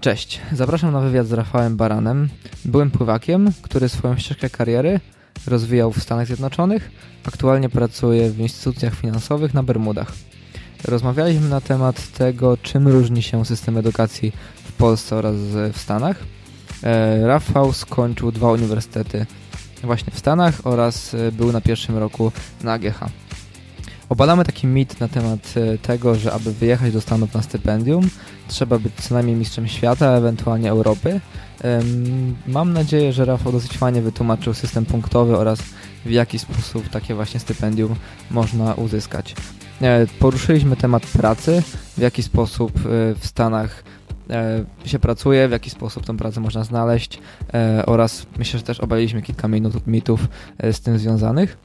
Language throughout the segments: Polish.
Cześć, zapraszam na wywiad z Rafałem Baranem. Byłem pływakiem, który swoją ścieżkę kariery rozwijał w Stanach Zjednoczonych. Aktualnie pracuje w instytucjach finansowych na Bermudach. Rozmawialiśmy na temat tego, czym różni się system edukacji w Polsce oraz w Stanach. E, Rafał skończył dwa uniwersytety właśnie w Stanach oraz e, był na pierwszym roku na AGH. Obadamy taki mit na temat e, tego, że aby wyjechać do Stanów na stypendium, trzeba być co najmniej mistrzem świata, ewentualnie Europy. Mam nadzieję, że Rafał dosyć fajnie wytłumaczył system punktowy oraz w jaki sposób takie właśnie stypendium można uzyskać. E, poruszyliśmy temat pracy, w jaki sposób e, w Stanach się pracuje, w jaki sposób tę pracę można znaleźć oraz myślę, że też obaliliśmy kilka minut mitów z tym związanych.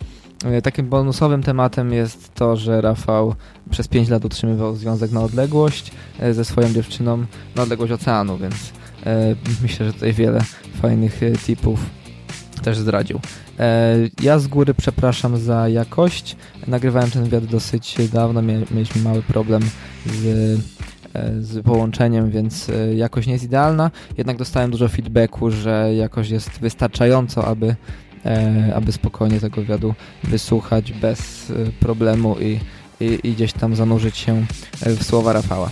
E, takim bonusowym tematem jest to, że Rafał przez 5 lat utrzymywał związek na odległość e, ze swoją dziewczyną na odległość oceanu, więc e, myślę, że tutaj wiele fajnych tipów też zdradził. Ja z góry przepraszam za jakość. Nagrywałem ten wywiad dosyć dawno, mieliśmy mały problem z, z połączeniem, więc jakość nie jest idealna. Jednak dostałem dużo feedbacku, że jakość jest wystarczająco, aby aby spokojnie tego wywiadu wysłuchać bez e, problemu i, i, i gdzieś tam zanurzyć się w słowa Rafała.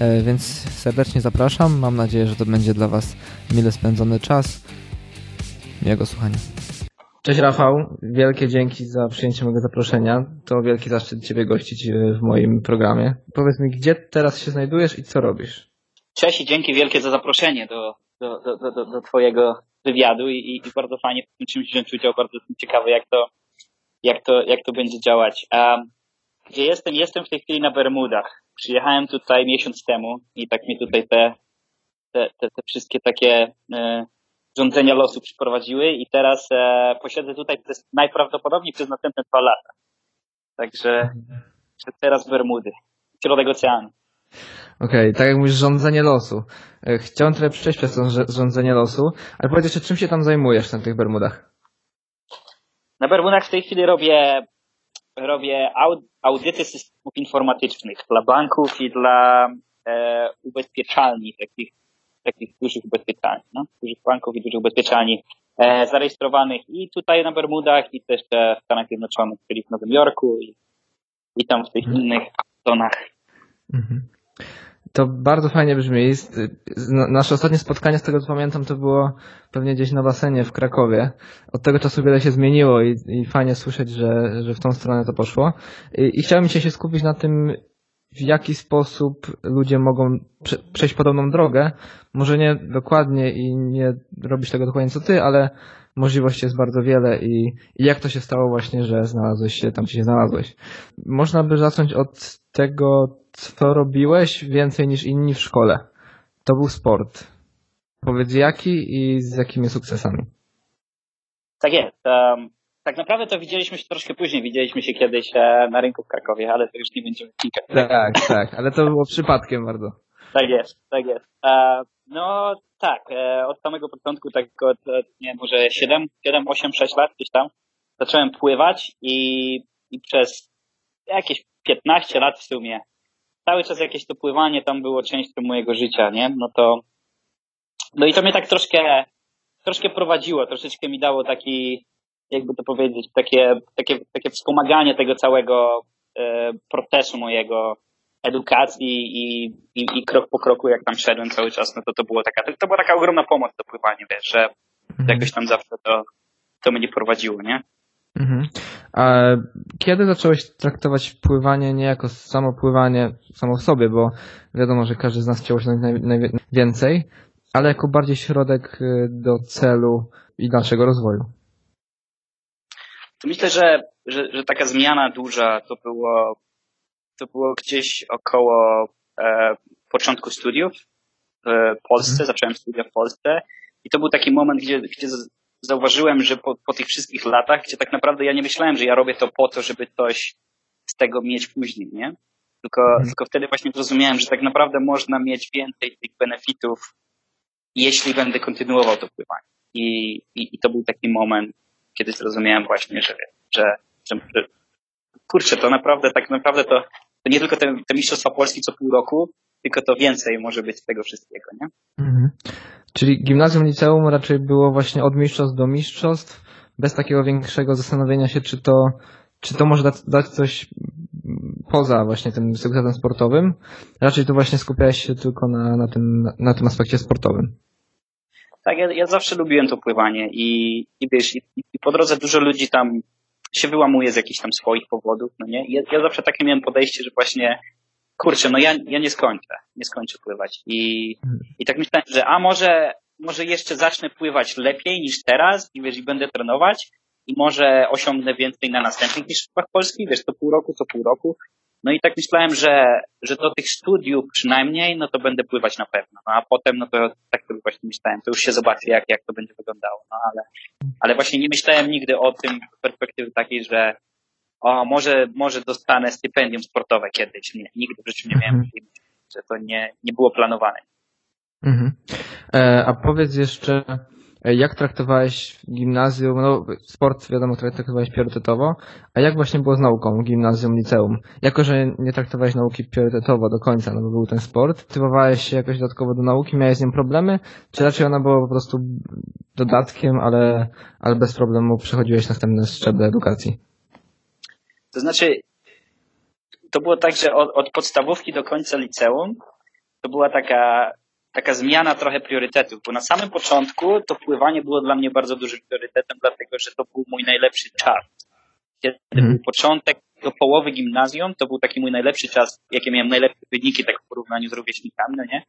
E, więc serdecznie zapraszam. Mam nadzieję, że to będzie dla Was mile spędzony czas. Miłego słuchania. Cześć Rafał, wielkie dzięki za przyjęcie mojego zaproszenia. To wielki zaszczyt Ciebie gościć w moim programie. Powiedz mi, gdzie teraz się znajdujesz i co robisz? Cześć i dzięki wielkie za zaproszenie do, do, do, do, do Twojego wywiadu i, i bardzo fajnie w tym czymś wziąć udział. Bardzo jestem ciekawy, jak to, jak to, jak to będzie działać. Gdzie jestem? Jestem w tej chwili na Bermudach. Przyjechałem tutaj miesiąc temu i tak mnie tutaj te, te, te, te wszystkie takie e, rządzenia losu przyprowadziły i teraz e, posiedzę tutaj przez, najprawdopodobniej przez następne dwa lata. Także teraz Bermudy, środek oceanu. Okej, okay, tak jak mówisz, rządzenie losu. E, chciałem trochę przejść przez to rządzenie losu, ale powiedz jeszcze, czym się tam zajmujesz na tych Bermudach? Na Bermudach w tej chwili robię, robię audyty systemów informatycznych dla banków i dla e, ubezpieczalni, takich, takich dużych ubezpieczalni, no? dużych banków i dużych ubezpieczalni e, zarejestrowanych i tutaj na Bermudach i też w Stanach Zjednoczonych, czyli w Nowym Jorku i, i tam w tych mhm. innych zonach. Mhm. To bardzo fajnie brzmi. Nasze ostatnie spotkanie, z tego co pamiętam, to było pewnie gdzieś na basenie w Krakowie. Od tego czasu wiele się zmieniło i, i fajnie słyszeć, że, że w tą stronę to poszło. I, I chciałem się skupić na tym, w jaki sposób ludzie mogą prze, przejść podobną drogę. Może nie dokładnie i nie robisz tego dokładnie co ty, ale możliwości jest bardzo wiele i, i jak to się stało właśnie, że znalazłeś się tam, gdzie się znalazłeś. Można by zacząć od tego, co robiłeś więcej niż inni w szkole. To był sport. Powiedz jaki i z jakimi sukcesami. Tak jest. Tak naprawdę to widzieliśmy się troszkę później. Widzieliśmy się kiedyś e, na rynku w Krakowie, ale to już nie będziemy klikać. Tak, tak, ale to było przypadkiem bardzo. Tak jest, tak jest. E, no tak, e, od samego początku, tak od, nie może 7, 7, 8, 6 lat gdzieś tam zacząłem pływać i, i przez jakieś 15 lat w sumie cały czas jakieś to pływanie tam było częścią mojego życia, nie? No to, no i to mnie tak troszkę, troszkę prowadziło, troszeczkę mi dało taki, jakby to powiedzieć, takie, takie, takie wspomaganie tego całego e, procesu mojego edukacji i, i, i krok po kroku, jak tam szedłem cały czas, no to to było taka, to, to była taka ogromna pomoc do pływania, wiesz, że mhm. jakoś tam zawsze to, to mnie prowadziło, nie? Mhm. A kiedy zacząłeś traktować pływanie nie jako samo pływanie samo w sobie, bo wiadomo, że każdy z nas chciał osiągnąć najwięcej, ale jako bardziej środek y, do celu i dalszego rozwoju? Myślę, że, że, że taka zmiana duża to było, to było gdzieś około e, początku studiów w Polsce, mhm. zacząłem studia w Polsce i to był taki moment, gdzie, gdzie zauważyłem, że po, po tych wszystkich latach, gdzie tak naprawdę ja nie myślałem, że ja robię to po to, żeby coś z tego mieć później, nie? Tylko, mhm. tylko wtedy właśnie zrozumiałem, że tak naprawdę można mieć więcej tych benefitów, jeśli będę kontynuował to pływanie. I, i, i to był taki moment, kiedy zrozumiałem właśnie, że, że, że, kurczę, to naprawdę, tak naprawdę to, to nie tylko te, te mistrzostwa Polski co pół roku, tylko to więcej może być tego wszystkiego, nie? Mhm. Czyli gimnazjum, liceum raczej było właśnie od mistrzostw do mistrzostw, bez takiego większego zastanowienia się, czy to, czy to może dać, dać coś poza właśnie tym sukcesem sportowym. Raczej tu właśnie skupiałeś się tylko na, na, tym, na tym aspekcie sportowym. Tak, ja, ja zawsze lubiłem to pływanie i, i wiesz, i, i po drodze dużo ludzi tam się wyłamuje z jakichś tam swoich powodów, no nie? Ja, ja zawsze takie miałem podejście, że właśnie kurczę, no ja, ja nie skończę, nie skończę pływać. I, i tak myślałem, że a może, może jeszcze zacznę pływać lepiej niż teraz i wiesz, i będę trenować i może osiągnę więcej na następnych mistrzostwach polskich, wiesz, co pół roku, co pół roku. No i tak myślałem, że, że do tych studiów przynajmniej, no to będę pływać na pewno. No a potem, no to tak to właśnie myślałem, to już się zobaczy, jak, jak to będzie wyglądało. No ale, ale właśnie nie myślałem nigdy o tym z perspektywy takiej, że o, może, może dostanę stypendium sportowe kiedyś. Nie, nigdy w życiu nie miałem, mhm. że to nie, nie było planowane. Mhm. E, a powiedz jeszcze, jak traktowałeś gimnazjum, no sport wiadomo traktowałeś priorytetowo, a jak właśnie było z nauką gimnazjum, liceum? Jako, że nie traktowałeś nauki priorytetowo do końca, no bo był ten sport, motywowałeś się jakoś dodatkowo do nauki, miałeś z nią problemy, czy raczej ona była po prostu dodatkiem, ale, ale bez problemu przechodziłeś następne szczeble edukacji? To znaczy, to było tak, że od, od podstawówki do końca liceum to była taka, taka zmiana trochę priorytetów, bo na samym początku to pływanie było dla mnie bardzo dużym priorytetem, dlatego że to był mój najlepszy czas. Kiedy hmm. był początek do połowy gimnazjum, to był taki mój najlepszy czas, jakie miałem najlepsze wyniki tak w porównaniu z rówieśnikami, no nie?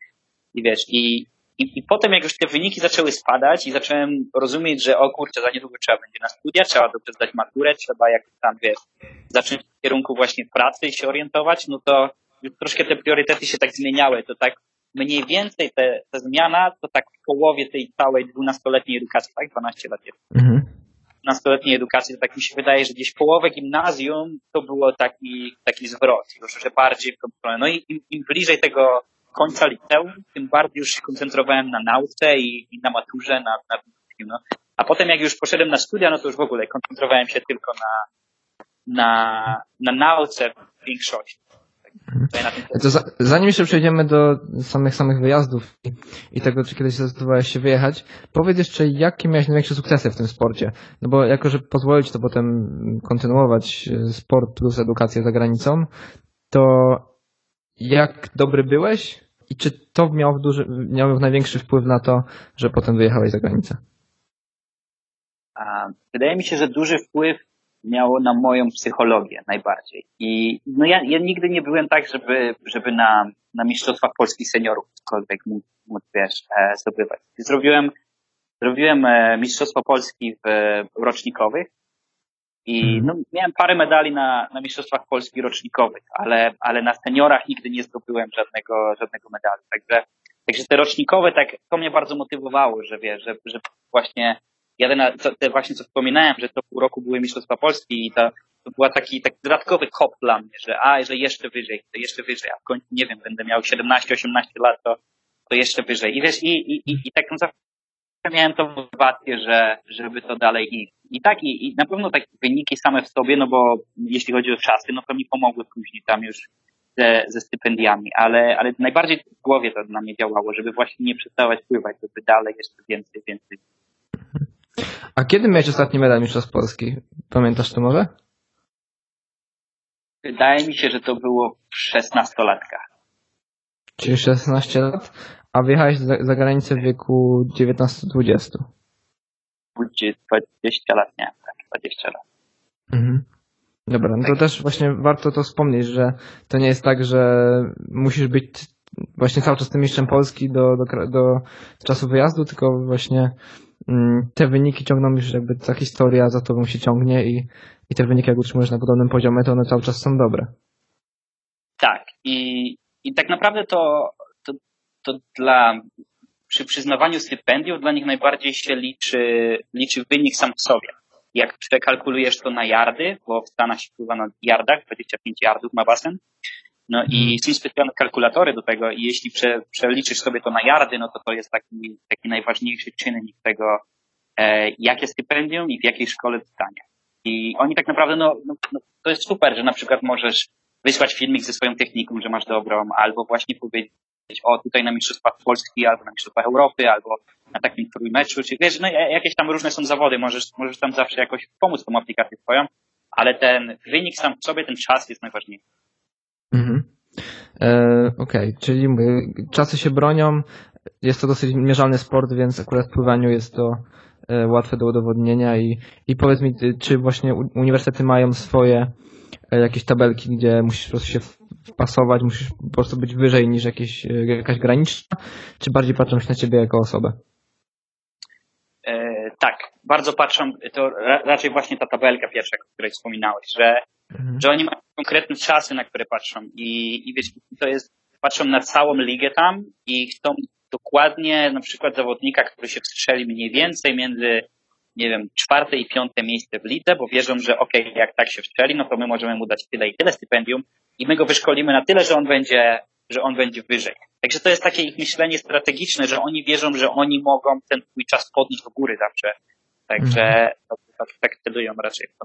I wiesz, i, i, I potem jak już te wyniki zaczęły spadać i zacząłem rozumieć, że o kurczę, za niedługo trzeba będzie na studia, trzeba dobrze zdać maturę, trzeba jak tam, wiesz, zacząć w kierunku właśnie pracy i się orientować, no to już troszkę te priorytety się tak zmieniały. To tak mniej więcej te, ta zmiana to tak w połowie tej całej dwunastoletniej edukacji, tak? 12 lat jest. Mhm. 12-letniej edukacji, to tak mi się wydaje, że gdzieś połowę gimnazjum to było taki, taki zwrot, już że bardziej w tą stronę. No i im, im bliżej tego końca liceum, tym bardziej już się koncentrowałem na nauce i, i na maturze, na, na no. A potem jak już poszedłem na studia, no to już w ogóle koncentrowałem się tylko na, na, na nauce w większości. To za, zanim jeszcze przejdziemy do samych samych wyjazdów i, i tego, czy kiedyś zdecydowałeś się wyjechać, powiedz jeszcze, jakie miałeś największe sukcesy w tym sporcie? No bo jako, że pozwolić to potem kontynuować e, sport plus edukację za granicą, to jak dobry byłeś i czy to miało, duży, miało największy wpływ na to, że potem wyjechałeś za granicę? Wydaje mi się, że duży wpływ miało na moją psychologię najbardziej. I no ja, ja nigdy nie byłem tak, żeby, żeby na, na Mistrzostwach Polskich Seniorów cokolwiek mógł, mógł wiesz, e, zdobywać. Zrobiłem, zrobiłem e, Mistrzostwa Polski w, w rocznikowych i mhm. no, miałem parę medali na, na Mistrzostwach Polski rocznikowych, ale, ale na seniorach nigdy nie zdobyłem żadnego, żadnego medalu. Także, także te rocznikowe, tak, to mnie bardzo motywowało, że wiesz, że, że właśnie te właśnie co wspominałem, że to pół roku były Mistrzostwa Polski i to, była taki, taki dodatkowy hop dla mnie, że a, że jeszcze wyżej, to jeszcze wyżej, a w końcu, nie wiem, będę miał 17-18 lat, to, to jeszcze wyżej. I wiesz, i, i, i, i tak zawsze miałem tą motywację, że, żeby to dalej iść. I tak, i, i na pewno takie wyniki same w sobie, no bo jeśli chodzi o czasy, no to mi pomogły później tam już ze, ze stypendiami, ale, ale najbardziej w głowie to na mnie działało, żeby właśnie nie przestawać pływać, żeby dalej jeszcze więcej, więcej. A kiedy miałeś ostatni medal Mistrzostw Polski? Pamiętasz to może? Wydaje mi się, że to było w 16 latkach. Czyli 16 lat? A wyjechałeś za, za granicę w wieku 19-20? 20 lat, nie, tak, 20 lat. Mhm. Dobra, no to tak. też właśnie warto to wspomnieć, że to nie jest tak, że musisz być właśnie cały czas tym mistrzem Polski do, do, do czasu wyjazdu, tylko właśnie te wyniki ciągną już jakby ta historia za tobą się ciągnie i, i te wyniki jak utrzymujesz na podobnym poziomie, to one cały czas są dobre. Tak i, i tak naprawdę to, to, to dla przy przyznawaniu stypendiów dla nich najbardziej się liczy, liczy wynik sam w sobie. Jak przekalkulujesz to na yardy, bo w Stanach się pływa na yardach, 25 yardów ma basen, no i mhm. są specjalne kalkulatory do tego i jeśli prze, przeliczysz sobie to na yardy, no to to jest taki, taki najważniejszy czynnik tego, e, jakie stypendium i w jakiej szkole dostanie. I oni tak naprawdę, no, no, no, to jest super, że na przykład możesz wysłać filmik ze swoją techniką, że masz dobrą, albo właśnie powiedzieć, o tutaj na Mistrzostwach Polski, albo na Mistrzostwach Europy, albo na takim trójmeczu, czy wiesz, no jakieś tam różne są zawody, możesz, możesz tam zawsze jakoś pomóc tą aplikację twoją, ale ten wynik sam w sobie, ten czas jest najważniejszy. Mhm. E, Okej, okay. czyli czasy się bronią, jest to dosyć mierzalny sport, więc akurat w pływaniu jest to e, łatwe do udowodnienia i, i powiedz mi, czy właśnie uniwersytety mają swoje e, jakieś tabelki, gdzie musisz po prostu się wpasować, musisz po prostu być wyżej niż jakieś, e, jakaś graniczna, czy bardziej patrzą się na ciebie jako osobę? E, tak, bardzo patrzą, to raczej właśnie ta tabelka pierwsza, o której wspominałeś, że, mhm. że oni mają konkretne czasy, na które patrzą i, i wiesz, to jest, patrzą na całą ligę tam i chcą dokładnie na przykład zawodnika, który się wstrzeli mniej więcej między, nie wiem, czwarte i piąte miejsce w lidze, bo wierzą, że okej, okay, jak tak się wstrzeli, no to my możemy mu dać tyle i tyle stypendium i my go wyszkolimy na tyle, że on będzie, że on będzie wyżej. Także to jest takie ich myślenie strategiczne, że oni wierzą, że oni mogą ten twój czas podnieść do góry zawsze. Także mhm. tak, tak celują raczej w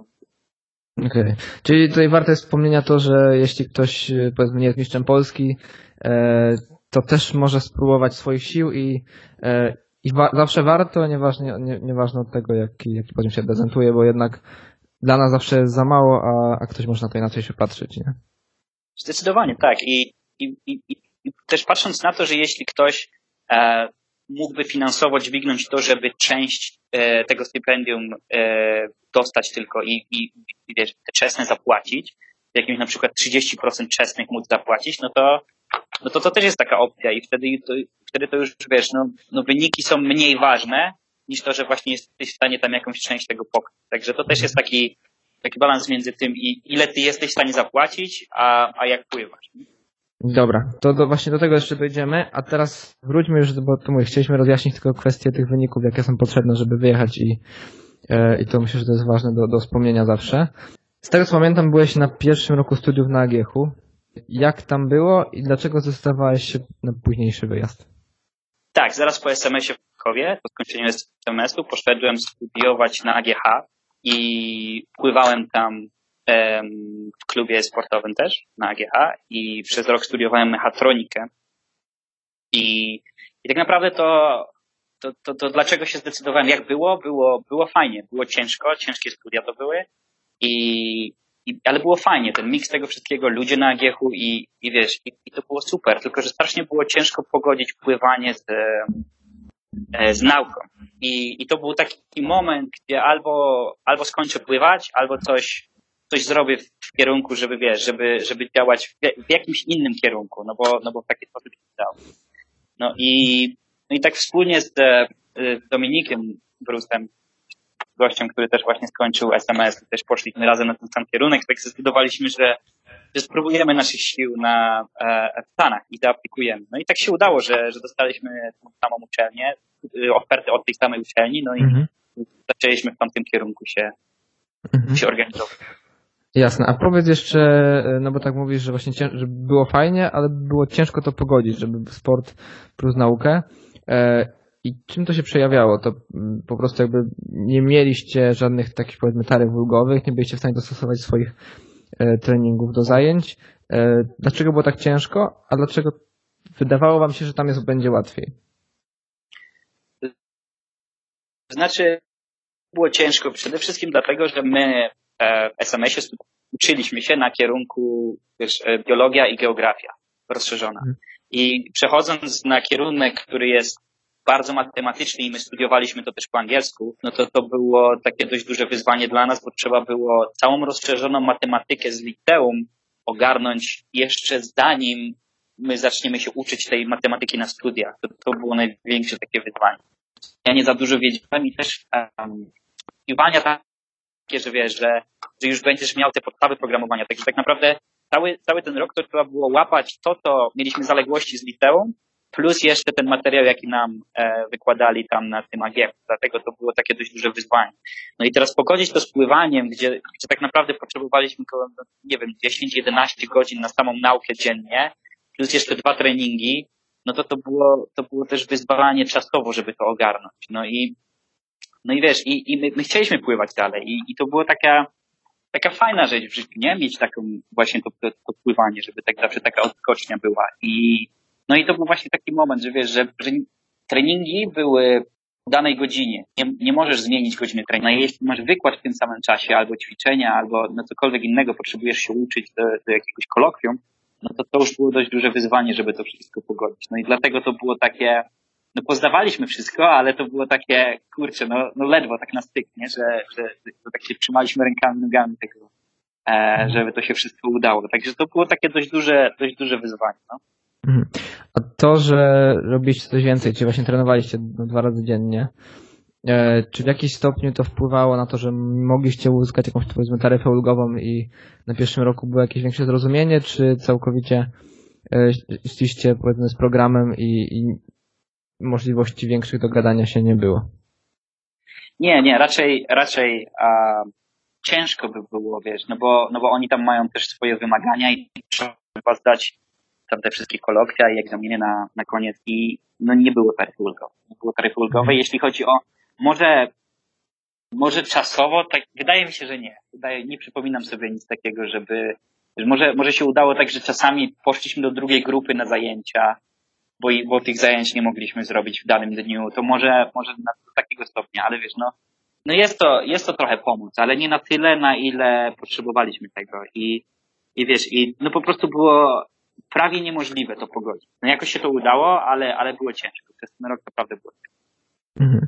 Okej. Okay. Czyli tutaj warte jest wspomnienia to, że jeśli ktoś powiedzmy nie jest mistrzem Polski, e, to też może spróbować swoich sił i, e, i wa zawsze warto, nieważne, nie, nieważne od tego, jaki, jaki poziom się prezentuje, bo jednak dla nas zawsze jest za mało, a, a ktoś może na to inaczej się patrzeć, nie? Zdecydowanie tak. I, i, i, i też patrząc na to, że jeśli ktoś e, mógłby finansowo dźwignąć to, żeby część e, tego stypendium e, dostać tylko i, i, i wiesz, te czesne zapłacić, jakimś na przykład 30% czesnych móc zapłacić, no to no to to też jest taka opcja i wtedy to, wtedy to już, wiesz, no, no wyniki są mniej ważne niż to, że właśnie jesteś w stanie tam jakąś część tego pokryć. Także to też jest taki, taki balans między tym, i ile ty jesteś w stanie zapłacić, a, a jak pływasz. Dobra, to do, właśnie do tego jeszcze dojdziemy, a teraz wróćmy już, bo to mówię, chcieliśmy rozjaśnić tylko kwestię tych wyników, jakie są potrzebne, żeby wyjechać i, e, i to myślę, że to jest ważne do, do wspomnienia zawsze. Z tego co pamiętam, byłeś na pierwszym roku studiów na AGH-u. Jak tam było i dlaczego zdecydowałeś się na późniejszy wyjazd? Tak, zaraz po SMS-ie w Krakowie, po skończeniu SMS-u, poszedłem studiować na AGH i pływałem tam w klubie sportowym też, na AGH i przez rok studiowałem mechatronikę. I, i tak naprawdę to, to, to, to dlaczego się zdecydowałem, jak było? Było, było fajnie, było ciężko, ciężkie studia to były i i, ale było fajnie, ten miks tego wszystkiego, ludzie na Agiechu i, i wiesz, i, i, to było super, tylko że strasznie było ciężko pogodzić pływanie z, e, z nauką. I, I to był taki moment, gdzie albo, albo skończę pływać, albo coś, coś zrobię w, kierunku, żeby wiesz, żeby, żeby działać w, w, jakimś innym kierunku, no bo, no bo w taki sposób się dało. No i, no i tak wspólnie z, e, z Dominikiem Brusem gościem, który też właśnie skończył SMS, też poszliśmy razem na ten sam kierunek, tak zdecydowaliśmy, że, że spróbujemy naszych sił na, e, w Stanach i zaaplikujemy. No i tak się udało, że, że dostaliśmy tą samą uczelnię, y, ofertę od tej samej uczelni, no i mhm. zaczęliśmy w tamtym kierunku się, mhm. się organizować. Jasne, a powiedz jeszcze, no bo tak mówisz, że właśnie cięż, że było fajnie, ale było ciężko to pogodzić, żeby sport plus naukę. E, i czym to się przejawiało? To mm, po prostu jakby nie mieliście żadnych takich powiedzmy taryf ulgowych, nie byliście w stanie dostosować swoich e, treningów do zajęć. E, dlaczego było tak ciężko, a dlaczego wydawało wam się, że tam jest będzie łatwiej? Znaczy, było ciężko przede wszystkim dlatego, że my e, w SMS-ie uczyliśmy się na kierunku wiesz, biologia i geografia rozszerzona. Hmm. I przechodząc na kierunek, który jest bardzo matematyczny i my studiowaliśmy to też po angielsku, no to to było takie dość duże wyzwanie dla nas, bo trzeba było całą rozszerzoną matematykę z liceum ogarnąć jeszcze zanim my zaczniemy się uczyć tej matematyki na studiach. To, to było największe takie wyzwanie. Ja nie za dużo wiedziałem i też um, studiowania takie, że wiesz, że, że już będziesz miał te podstawy programowania. Także tak naprawdę cały, cały ten rok to trzeba było łapać to, co mieliśmy zaległości z liceum, plus jeszcze ten materiał, jaki nam e, wykładali tam na tym AGF. Dlatego to było takie dość duże wyzwanie. No i teraz pogodzić to z pływaniem, gdzie, gdzie tak naprawdę potrzebowaliśmy około, nie wiem, 10-11 godzin na samą naukę dziennie, plus jeszcze dwa treningi, no to to było, to było też wyzwanie czasowo, żeby to ogarnąć. No i, no i wiesz, i, i my, my chcieliśmy pływać dalej i, i to było taka, taka fajna rzecz w życiu, nie? Mieć taką właśnie to, to, to pływanie, żeby tak zawsze taka odskocznia była. I no i to był właśnie taki moment, że wiesz, że, że treningi były w danej godzinie. Nie, nie możesz zmienić godziny treningu. No jeśli masz wykład w tym samym czasie, albo ćwiczenia, albo no cokolwiek innego, potrzebujesz się uczyć do, do jakiegoś kolokwium, no to to już było dość duże wyzwanie, żeby to wszystko pogodzić. No i dlatego to było takie, no poznawaliśmy wszystko, ale to było takie, kurczę, no, no ledwo tak na styk, nie? Że, że, że tak się trzymaliśmy rękami, nogami tego, e, żeby to się wszystko udało. Także to było takie dość duże, dość duże wyzwanie, no. Mhm. A to, że robiliście coś więcej, czy właśnie trenowaliście dwa razy dziennie, e, czy w jakiś stopniu to wpływało na to, że mogliście uzyskać jakąś powiedzmy taryfę ulgową i na pierwszym roku było jakieś większe zrozumienie, czy całkowicie e, szliście powiedzmy z programem i, i możliwości większych dogadania się nie było? Nie, nie, raczej, raczej a, ciężko by było, wiesz, no bo, no bo oni tam mają też swoje wymagania i trzeba zdać tam te wszystkie kolokwia i egzaminy na, na koniec i no nie było taryfy ulgowej. Nie było taryfy ulgowej. Mhm. Jeśli chodzi o może, może czasowo, tak wydaje mi się, że nie. Wydaje, nie przypominam sobie nic takiego, żeby może, może się udało tak, że czasami poszliśmy do drugiej grupy na zajęcia, bo, bo tych zajęć nie mogliśmy zrobić w danym dniu. To może, może na takiego stopnia, ale wiesz, no, no jest to, jest to trochę pomoc, ale nie na tyle, na ile potrzebowaliśmy tego. I, i wiesz, i no po prostu było, prawie niemożliwe to pogodzić. No jakoś się to udało, ale, ale było ciężko. Przez ten rok naprawdę było ciężko. Mhm.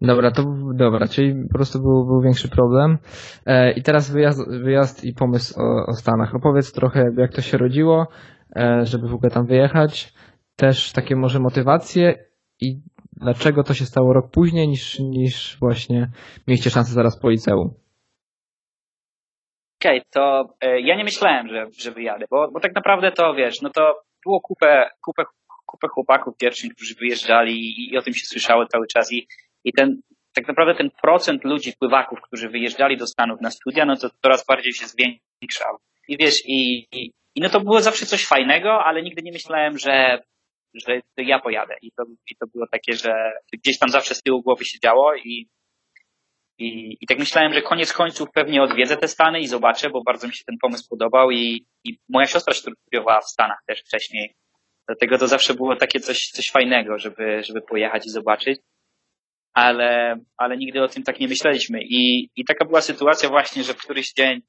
Dobra, to dobra, czyli po prostu był, był większy problem. E, I teraz wyjazd, wyjazd i pomysł o, o Stanach. Opowiedz trochę, jak to się rodziło, e, żeby w ogóle tam wyjechać. Też takie może motywacje i dlaczego to się stało rok później niż, niż właśnie mieliście szansę zaraz po liceum. Okej, okay, to e, ja nie myślałem, że, że wyjadę, bo, bo tak naprawdę to wiesz, no to było kupę, kupę, kupę chłopaków pierwszych, którzy wyjeżdżali i, i o tym się słyszało cały czas i, i ten, tak naprawdę ten procent ludzi, pływaków, którzy wyjeżdżali do Stanów na studia, no to coraz bardziej się zwiększał. I wiesz, i, i, i no to było zawsze coś fajnego, ale nigdy nie myślałem, że, że ja pojadę. I to, I to było takie, że gdzieś tam zawsze z tyłu głowy się działo i, i, I tak myślałem, że koniec końców pewnie odwiedzę te Stany i zobaczę, bo bardzo mi się ten pomysł podobał i, i moja siostra studiowała w Stanach też wcześniej. Dlatego to zawsze było takie coś, coś fajnego, żeby, żeby pojechać i zobaczyć. Ale, ale nigdy o tym tak nie myśleliśmy. I, i taka była sytuacja właśnie, że w któryś dzień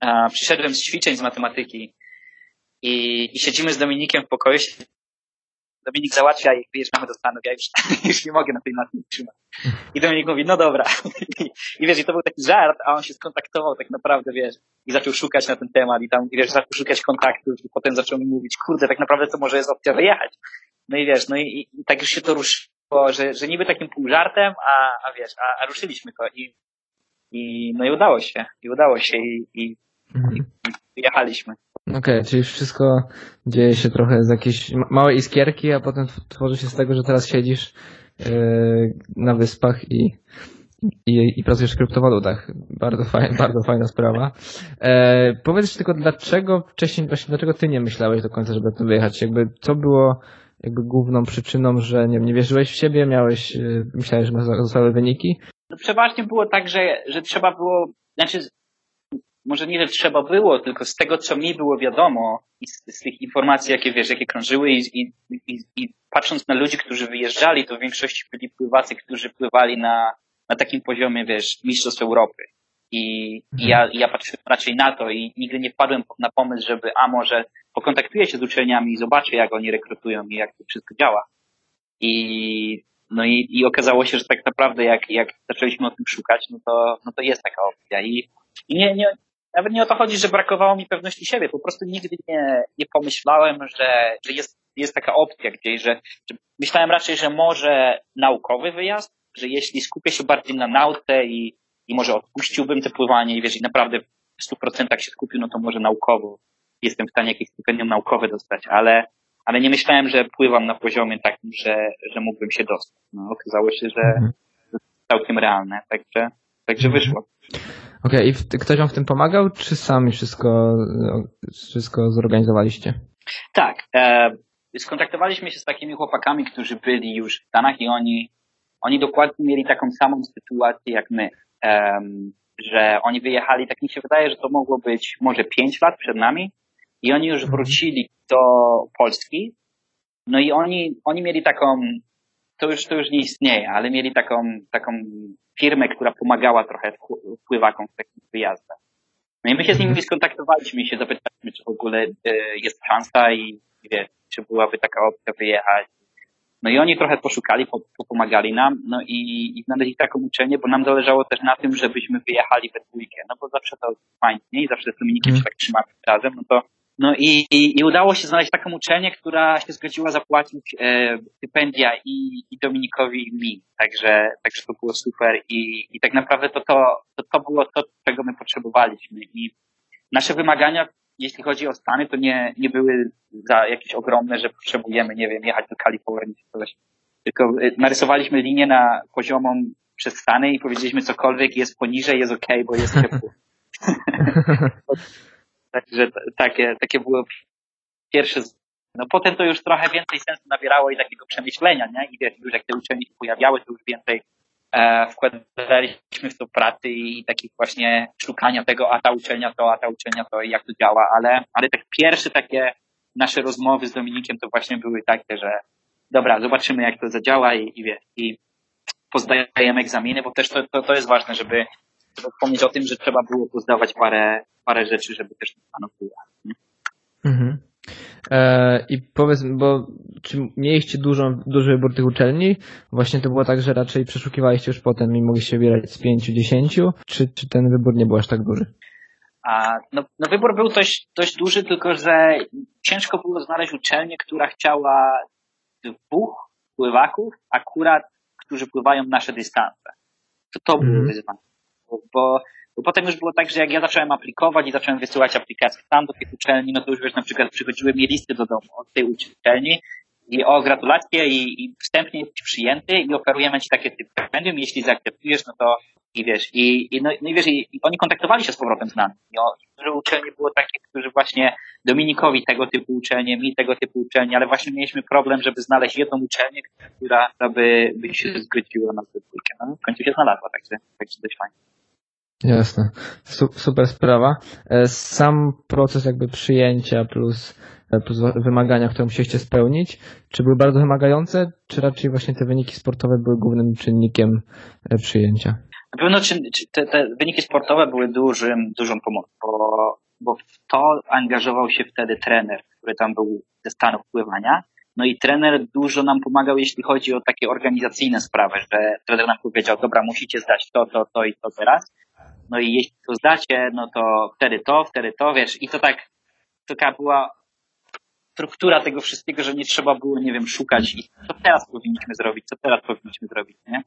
a, przyszedłem z ćwiczeń z matematyki i, i siedzimy z Dominikiem w pokoju, Dominik załatwia i wyjeżdżamy do Stanów, ja już, już nie mogę na tej matce trzymać. I Dominik mówi, no dobra. I, wiesz, i to był taki żart, a on się skontaktował tak naprawdę, wiesz, i zaczął szukać na ten temat i tam, i wiesz, zaczął szukać kontaktów i potem zaczął mi mówić, kurde, tak naprawdę to może jest opcja wyjechać. No i wiesz, no i, i tak już się to ruszyło, że, że niby takim pół żartem, a, a wiesz, a, a ruszyliśmy to i, i no i udało się, i udało się i, i, mhm. i wyjechaliśmy. Okej, okay, czyli wszystko dzieje się trochę z jakiejś małej iskierki, a potem tworzy się z tego, że teraz siedzisz yy, na wyspach i, i, i pracujesz w kryptowalutach. Bardzo fajna, bardzo fajna sprawa. E, powiedz tylko, dlaczego wcześniej, właśnie dlaczego ty nie myślałeś do końca, żeby to wyjechać? Jakby co było jakby główną przyczyną, że nie, nie wierzyłeś w siebie, miałeś, yy, myślałeś, że zostały wyniki? No przeważnie było tak, że, że trzeba było, znaczy może nie, że trzeba było, tylko z tego, co mi było wiadomo i z, z tych informacji, jakie wiesz, jakie krążyły i, i, i, i, patrząc na ludzi, którzy wyjeżdżali, to w większości byli pływacy, którzy pływali na, na takim poziomie, wiesz, mistrzostw Europy. I, i ja, ja patrzyłem raczej na to i nigdy nie wpadłem na pomysł, żeby, a może pokontaktuję się z uczelniami i zobaczę, jak oni rekrutują i jak to wszystko działa. I, no i, i okazało się, że tak naprawdę jak, jak zaczęliśmy o tym szukać, no to, no to jest taka opcja. I, i nie, nie, nawet nie o to chodzi, że brakowało mi pewności siebie. Po prostu nigdy nie, nie pomyślałem, że, że jest, jest taka opcja gdzieś, że, że myślałem raczej, że może naukowy wyjazd, że jeśli skupię się bardziej na nauce i, i może odpuściłbym te pływanie i wiesz, i naprawdę w 100% się skupił, no to może naukowo jestem w stanie jakieś stypendium naukowe dostać, ale, ale nie myślałem, że pływam na poziomie takim, że, że mógłbym się dostać. No, okazało się, że, mhm. że to całkiem realne, także, także mhm. wyszło. Okej, okay, i ktoś wam w tym pomagał, czy sami wszystko, wszystko zorganizowaliście? Tak. E, skontaktowaliśmy się z takimi chłopakami, którzy byli już w Stanach i oni, oni dokładnie mieli taką samą sytuację jak my. że oni wyjechali, tak mi się wydaje, że to mogło być może pięć lat przed nami i oni już wrócili do Polski. No i oni, oni mieli taką, to już, to już nie istnieje, ale mieli taką, taką firmę, która pomagała trochę wpływakom w takich wyjazdach. No i my się z nimi skontaktowaliśmy i się zapytaliśmy, czy w ogóle e, jest szansa i wie, czy byłaby taka opcja wyjechać. No i oni trochę poszukali, pomagali nam, no i, i znaleźli taką uczelnię, bo nam zależało też na tym, żebyśmy wyjechali we dwójkę, no bo zawsze to fajnie, nie? I zawsze z Dominikiem mm. się tak trzymamy razem, no to no i, i, i, udało się znaleźć taką uczelnię, która się zgodziła zapłacić e, stypendia i, i Dominikowi i mi. Także, także to było super i, i tak naprawdę to, to, to, to było to, czego my potrzebowaliśmy. I nasze wymagania, jeśli chodzi o Stany, to nie, nie były za jakieś ogromne, że potrzebujemy, nie wiem, jechać do Kalifornii czy coś. Tylko e, narysowaliśmy linię na poziomą przez Stany i powiedzieliśmy cokolwiek jest poniżej, jest ok, bo jest ciepło. Także takie, takie było pierwsze. No potem to już trochę więcej sensu nabierało i takiego przemyślenia, nie? I wiesz, już jak te uczelnie się pojawiały, to już więcej e, wkładaliśmy w to pracy i takich właśnie szukania tego, a ta uczelnia to, a ta uczelnia to i jak to działa, ale, ale tak pierwsze takie nasze rozmowy z Dominikiem to właśnie były takie, że dobra, zobaczymy jak to zadziała i, i wiesz, i pozdajemy egzaminy, bo też to, to, to jest ważne, żeby, żeby wspomnieć o tym, że trzeba było pozdawać parę, parę rzeczy, żeby też ten stanął mhm. E, I powiedz, bo czy mieliście dużą, duży wybór tych uczelni? Właśnie to było tak, że raczej przeszukiwaliście już potem i mogliście wybierać z pięciu, dziesięciu? Czy, czy ten wybór nie był aż tak duży? A, no, no wybór był dość, dość duży, tylko że ciężko było znaleźć uczelnię, która chciała dwóch pływaków, akurat, którzy pływają nasze dystanse. To to było mm. wyzwanie. Bo, bo bo potem już było tak, że jak ja zacząłem aplikować i zacząłem wysyłać aplikacje tam do tych uczelni, no to już wiesz, na przykład przychodziły mi listy do domu od tej uczelni i o gratulacje i, i wstępnie jest przyjęty i oferujemy ci takie stypendium, jeśli zaakceptujesz, no to i wiesz, i, i, no, no i wiesz, i, i, oni kontaktowali się z powrotem z nami. I, o, i uczelnie było takie, którzy właśnie Dominikowi tego typu uczelnie, mi tego typu uczelnie, ale właśnie mieliśmy problem, żeby znaleźć jedną uczelnię, która by, by się zgodziła na tę No, w końcu się znalazła, także, także dość fajnie. Jasne. Super sprawa. E, sam proces jakby przyjęcia plus, e, plus wymagania, które musieliście spełnić, czy były bardzo wymagające, czy raczej właśnie te wyniki sportowe były głównym czynnikiem e, przyjęcia? Na pewno te, te wyniki sportowe były dużym, dużą pomocą, bo, bo w to angażował się wtedy trener, który tam był ze Stanów pływania. No i trener dużo nam pomagał, jeśli chodzi o takie organizacyjne sprawy, że trener nam powiedział, dobra, musicie zdać to, to, to i to teraz no i jeśli to zdacie, no to wtedy to, wtedy to, wiesz, i to tak, taka była struktura tego wszystkiego, że nie trzeba było, nie wiem, szukać i co teraz powinniśmy zrobić, co teraz powinniśmy zrobić, nie?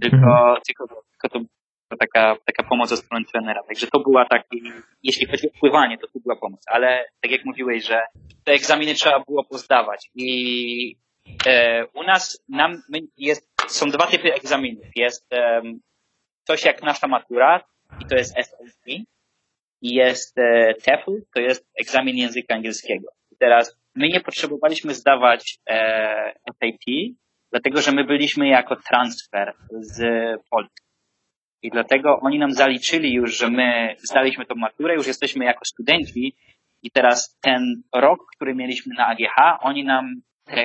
Tylko, mhm. tylko, tylko to była taka, taka pomoc ze strony trenera. Także to była taki, jeśli chodzi o pływanie, to tu była pomoc, ale tak jak mówiłeś, że te egzaminy trzeba było pozdawać i e, u nas nam jest, są dwa typy egzaminów. Jest e, coś jak nasza matura, i to jest SAT i jest e, TEFL, to jest egzamin języka angielskiego. I teraz my nie potrzebowaliśmy zdawać e, SAT, dlatego że my byliśmy jako transfer z Polski. I dlatego oni nam zaliczyli już, że my zdaliśmy tą maturę, już jesteśmy jako studenci i teraz ten rok, który mieliśmy na AGH, oni nam te,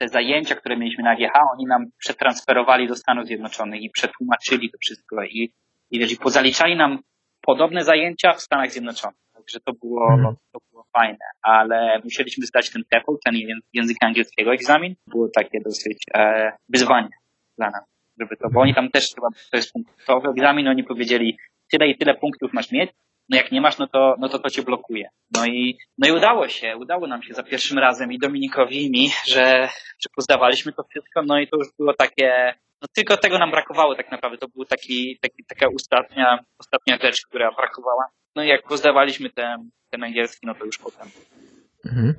te zajęcia, które mieliśmy na AGH, oni nam przetransferowali do Stanów Zjednoczonych i przetłumaczyli to wszystko i i wiesz, i pozaliczali nam podobne zajęcia w Stanach Zjednoczonych. Także to było, mhm. to było fajne, ale musieliśmy zdać ten TEFL, ten języka angielskiego egzamin. Było takie dosyć e, wyzwanie dla nas, żeby to, bo oni tam też chyba, to jest punktowy egzamin, oni powiedzieli tyle i tyle punktów masz mieć, no jak nie masz, no to, no to to cię blokuje. No i, no i udało się, udało nam się za pierwszym razem i Dominikowi i mi, że, że pozdawaliśmy to wszystko, no i to już było takie, no tylko tego nam brakowało tak naprawdę. To był taki, taki taka ostatnia, ostatnia rzecz, która brakowała. No i jak pozdawaliśmy ten, ten angielski, no to już potem. Mhm.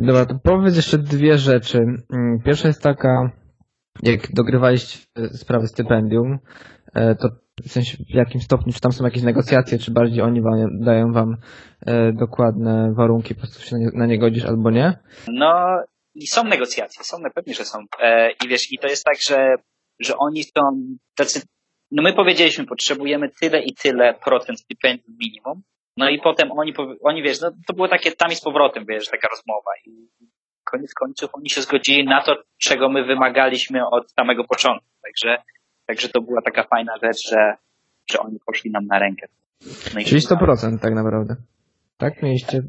Dobra, to powiedz jeszcze dwie rzeczy. Mm, pierwsza jest taka, jak dogrywaliście sprawę stypendium, e, to w sensie w jakim stopniu, czy tam są jakieś negocjacje, czy bardziej oni wam, dają wam e, dokładne warunki, po prostu się na nie, godzisz albo nie? No i są negocjacje, są pewno, że są. E, I wiesz, i to jest tak, że że oni są tacy no my powiedzieliśmy, potrzebujemy tyle i tyle procent stypendium minimum, no i potem oni, oni wiesz, no to było takie tam i z powrotem, wiesz, taka rozmowa i koniec końców oni się zgodzili na to, czego my wymagaliśmy od samego początku, także, także to była taka fajna rzecz, że, że oni poszli nam na rękę. No Czyli 100% tak naprawdę. Tak mieliście?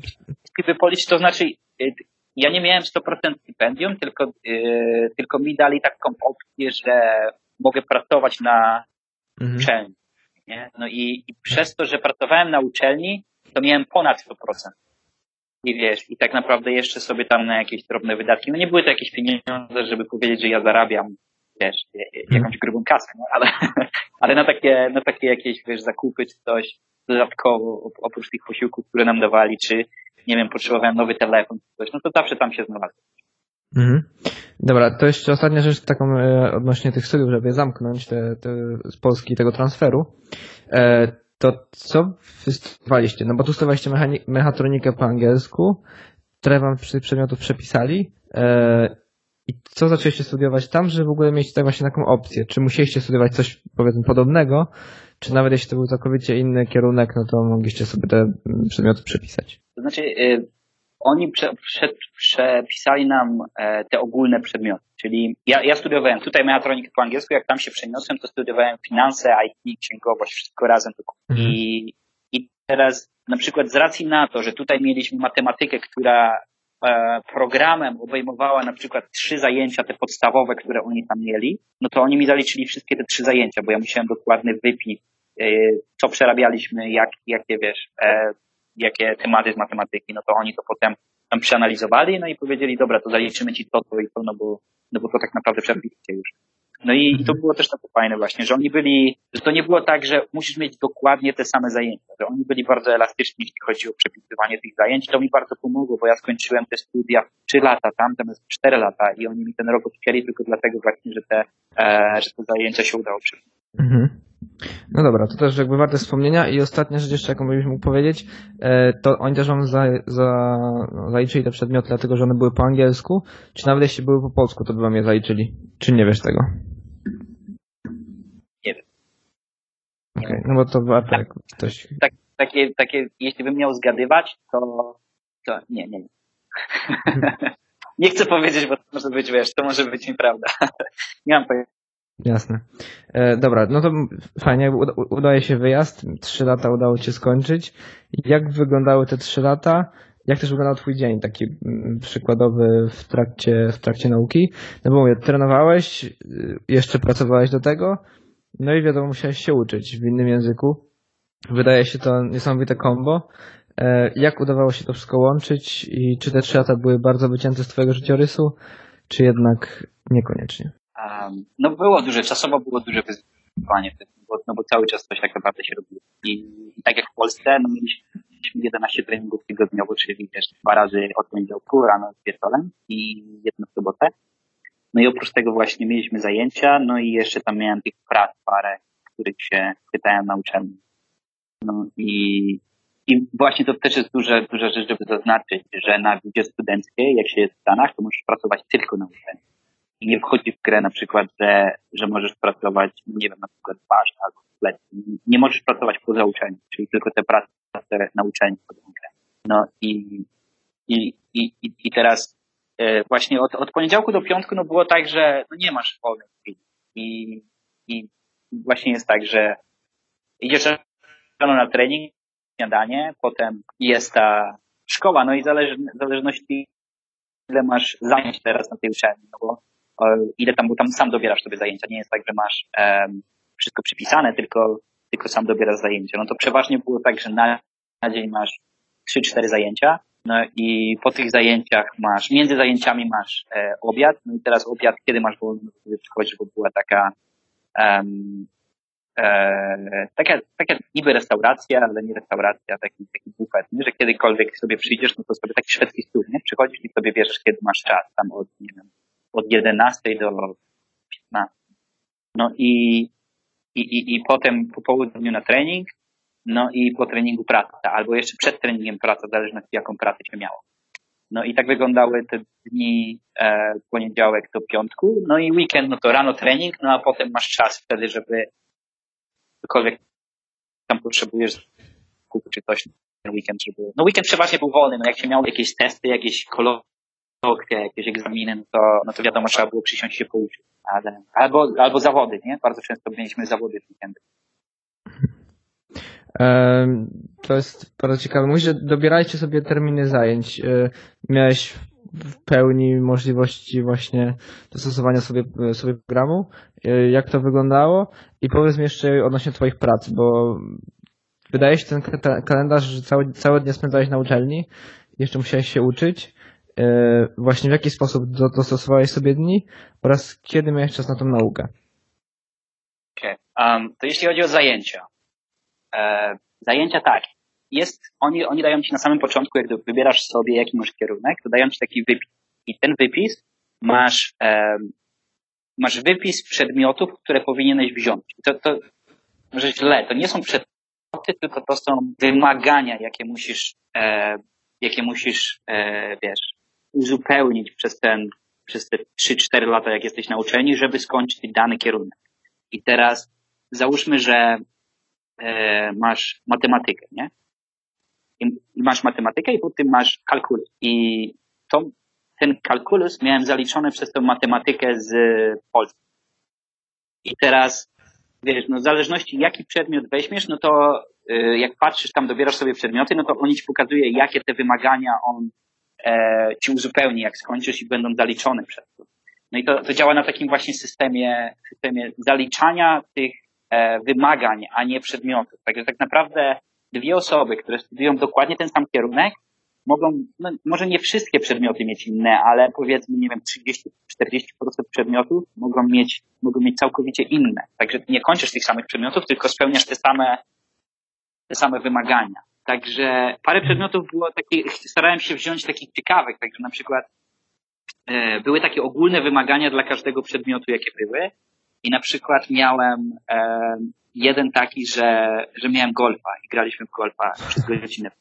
Gdyby policzyć, to znaczy y, ja nie miałem 100% stypendium, tylko, yy, tylko mi dali taką opcję, że mogę pracować na mhm. uczelni. Nie? No i, i przez to, że pracowałem na uczelni, to miałem ponad 100%. I wiesz, i tak naprawdę jeszcze sobie tam na jakieś drobne wydatki, no nie były to jakieś pieniądze, żeby powiedzieć, że ja zarabiam, wiesz, jakąś mhm. grubą kasę, no, ale, ale na takie, na takie jakieś, wiesz, zakupy czy coś dodatkowo, oprócz tych posiłków, które nam dawali, czy, nie wiem, potrzebowałem nowy telefon, coś, no to zawsze tam się znalazłem. Mhm. Dobra, to jeszcze ostatnia rzecz taką e, odnośnie tych studiów, żeby zamknąć te, te z Polski tego transferu. E, to co wystudowaliście? No bo tu studiowaliście mechatronikę po angielsku, które wam przy przedmiotów przepisali. E, I co zaczęliście studiować tam, żeby w ogóle mieć tak właśnie taką opcję? Czy musieliście studiować coś powiedzmy podobnego, czy nawet jeśli to był całkowicie inny kierunek, no to mogliście sobie te przedmioty przepisać? To znaczy, y, oni prze, prze, przepisali nam e, te ogólne przedmioty, czyli ja, ja studiowałem tutaj mechatronikę po angielsku, jak tam się przeniosłem, to studiowałem finanse, IT, księgowość, wszystko razem. Mhm. I, I teraz na przykład z racji na to, że tutaj mieliśmy matematykę, która programem obejmowała na przykład trzy zajęcia, te podstawowe, które oni tam mieli, no to oni mi zaliczyli wszystkie te trzy zajęcia, bo ja musiałem dokładny wypis, e, co przerabialiśmy, jak, jakie wiesz, jakie tematy z matematyki, no to oni to potem tam przeanalizowali, no i powiedzieli, dobra, to zaliczymy ci to, to i to, no bo, no bo to tak naprawdę przebiliście już. No i, i to było też takie fajne właśnie, że oni byli, że to nie było tak, że musisz mieć dokładnie te same zajęcia, że oni byli bardzo elastyczni, jeśli chodzi o przepisywanie tych zajęć. To mi bardzo pomogło, bo ja skończyłem te studia w 3 lata tam, zamiast 4 lata i oni mi ten rok odcięli tylko dlatego właśnie, że te, e, że te zajęcia się udało przepisać. Mhm. No dobra, to też jakby warte wspomnienia i ostatnia rzecz jeszcze, jaką byś mógł powiedzieć, e, to oni też wam za, za, no, zaliczyli te przedmioty, dlatego że one były po angielsku, czy nawet jeśli były po polsku, to by wam je zaliczyli? Czy nie wiesz tego? Nie wiem. Okej, okay, no bo to warto tak, jak ktoś... Tak, takie, takie, jeśli bym miał zgadywać, to, to nie, nie, nie. nie chcę powiedzieć, bo to może być, wiesz, to może być nieprawda. nie mam pojęcia. Jasne. E, dobra, no to fajnie, udaje się wyjazd, trzy lata udało Cię skończyć. Jak wyglądały te trzy lata? Jak też wyglądał Twój dzień taki mm, przykładowy w trakcie, w trakcie nauki? No bo mówię, trenowałeś, y, jeszcze pracowałeś do tego, no i wiadomo, musiałeś się uczyć w innym języku. Wydaje się to niesamowite kombo. E, jak udawało się to wszystko łączyć i czy te trzy lata były bardzo wycięte z Twojego życiorysu, czy jednak niekoniecznie? Um, no było duże, czasowo było duże wyzwanie, bo, no bo cały czas coś tak naprawdę się robiło. I, i tak jak w Polsce, no mieliśmy 11 treningów tygodniowo, czyli też dwa razy od poniedziałku rano z wieczorem i jedno w sobotę. No i oprócz tego właśnie mieliśmy zajęcia, no i jeszcze tam miałem tych prac parę, których się pytałem na uczelni. No i, i właśnie to też jest duża, duża rzecz, żeby zaznaczyć, że na wizie studenckiej, jak się jest w Stanach, to możesz pracować tylko na uczelni i nie wchodzi w grę na przykład, że, że możesz pracować, nie wiem, na przykład ważne albo letni. Nie możesz pracować poza uczeniem, czyli tylko te prace na uczelni grę. No i, i, i, i teraz właśnie od, od poniedziałku do piątku no było tak, że no nie masz wolnej chwili. I, I właśnie jest tak, że idziesz na trening, śniadanie, potem jest ta szkoła, no i zależy, w zależności ile masz zajęć teraz na tej uczelni, no bo ile tam, bo tam sam dobierasz sobie zajęcia. Nie jest tak, że masz um, wszystko przypisane, tylko, tylko sam dobierasz zajęcia. No to przeważnie było tak, że na, na dzień masz 3-4 zajęcia, no i po tych zajęciach masz, między zajęciami masz e, obiad, no i teraz obiad, kiedy masz wolno, sobie przychodzisz, bo była taka, um, e, taka, taka niby restauracja, ale nie restauracja, taki, taki bufet, nie? że kiedykolwiek sobie przyjdziesz, no to sobie taki szwedzki stół, nie? Przychodzisz i sobie bierzesz, kiedy masz czas, tam od, nie wiem, od 11 do 15. No i, i, i, i potem po południu na trening, no i po treningu praca, albo jeszcze przed treningiem praca, w zależności jaką pracę się miało. No i tak wyglądały te dni e, poniedziałek do piątku, no i weekend, no to rano trening, no a potem masz czas wtedy, żeby cokolwiek tam potrzebujesz kupić czy coś ten weekend, żeby... No weekend przeważnie był wolny, no jak się miał jakieś testy, jakieś kolokwie, jakieś egzaminy, no to, no to wiadomo, trzeba było przysiąść się pouczyć. Ale, albo, albo zawody, nie? Bardzo często mieliśmy zawody w weekendy. To jest bardzo ciekawe. Mówisz, że dobierajcie sobie terminy zajęć. E, miałeś w pełni możliwości właśnie dostosowania sobie, sobie programu. E, jak to wyglądało? I powiedz mi jeszcze odnośnie Twoich prac, bo wydaje się ten kalendarz, że całe, całe dnie spędzałeś na uczelni, jeszcze musiałeś się uczyć. Właśnie w jaki sposób dostosowałeś sobie dni oraz kiedy miałeś czas na tą naukę? Okay. Um, to jeśli chodzi o zajęcia. E, zajęcia tak. Jest, oni, oni dają ci na samym początku, jak wybierasz sobie jaki masz kierunek, to dają ci taki wypis. I ten wypis masz, e, masz wypis przedmiotów, które powinieneś wziąć. To, to może źle, to nie są przedmioty, tylko to są wymagania, jakie musisz, e, jakie musisz, wiesz, uzupełnić przez ten, przez te 3-4 lata, jak jesteś na uczelni, żeby skończyć dany kierunek. I teraz załóżmy, że masz matematykę, nie? I, masz matematykę i potem masz kalkulus. I to, ten kalkulus miałem zaliczony przez tą matematykę z Polski. I teraz, wiesz, no w zależności jaki przedmiot weźmiesz, no to e, jak patrzysz tam, dobierasz sobie przedmioty, no to oni ci pokazuje, jakie te wymagania on e, ci uzupełni, jak skończysz i będą zaliczone przez to. No i to, to działa na takim właśnie systemie, systemie zaliczania tych e, wymagań, a nie przedmiotów. Także tak naprawdę dwie osoby, które studiują dokładnie ten sam kierunek, mogą, no, może nie wszystkie przedmioty mieć inne, ale powiedzmy, nie wiem, 30-40% przedmiotów mogą mieć, mogą mieć całkowicie inne. Także nie kończysz tych samych przedmiotów, tylko spełniasz te same, te same wymagania. Także parę przedmiotów było takich, starałem się wziąć takich ciekawych, także na przykład e, były takie ogólne wymagania dla każdego przedmiotu, jakie były. I na przykład miałem e, jeden taki, że, że miałem golfa i graliśmy w golfa przez godzinę.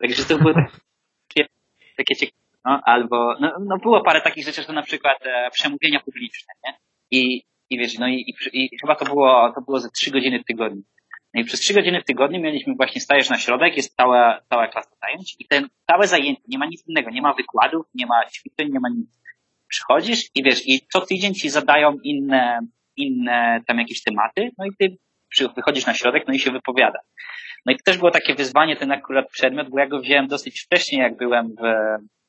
Także to było takie, takie ciekawe. No, albo, no, no było parę takich rzeczy, że na przykład e, przemówienia publiczne, nie? I, i wiesz, no i, i, i chyba to było, to było ze trzy godziny w tygodniu. No i przez trzy godziny w tygodniu mieliśmy właśnie stajesz na środek, jest cała, cała klasa zajęć i ten całe zajęcie, nie ma nic innego, nie ma wykładów, nie ma ćwiczeń, nie ma nic. Przychodzisz i wiesz, i co tydzień ci zadają inne, inne tam jakieś tematy, no i ty wychodzisz na środek, no i się wypowiada. No i to też było takie wyzwanie, ten akurat przedmiot, bo ja go wziąłem dosyć wcześnie, jak byłem w,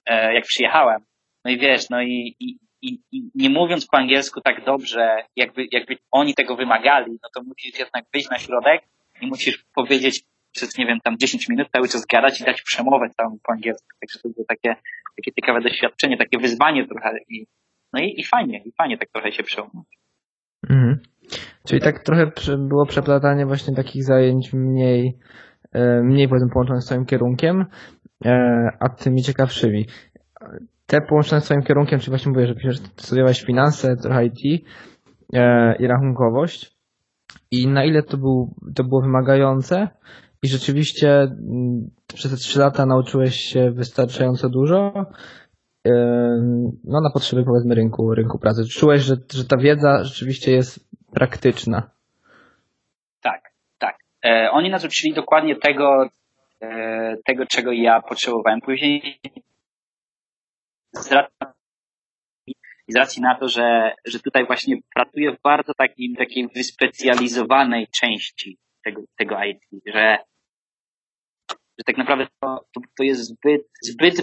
e, jak przyjechałem. No i wiesz, no i, i, i, i nie mówiąc po angielsku tak dobrze, jakby, jakby oni tego wymagali, no to musisz jednak wyjść na środek i musisz powiedzieć przez, nie wiem, tam 10 minut cały czas gadać i dać przemowę całą po angielsku. Także to było takie, takie ciekawe doświadczenie, takie wyzwanie trochę i, no i, i fajnie, i fajnie tak trochę się przełamać. Mhm. Czyli tak trochę było przeplatanie właśnie takich zajęć mniej, e, mniej powiedzmy połączonych z swoim kierunkiem, e, a tymi ciekawszymi. Te połączone z swoim kierunkiem, czyli właśnie mówię, że studiowałeś finanse, trochę IT e, i rachunkowość i na ile to, był, to było wymagające i rzeczywiście mm, przez te trzy lata nauczyłeś się wystarczająco dużo, no na potrzeby powiedzmy rynku, rynku pracy. Czułeś, że, że ta wiedza rzeczywiście jest praktyczna. Tak, tak. E, oni nas uczyli dokładnie tego, e, tego, czego ja potrzebowałem. Później z racji, z racji na to, że, że tutaj właśnie pracuję w bardzo takim, takiej wyspecjalizowanej części tego, tego IT, że że tak naprawdę to, to jest zbyt, zbyt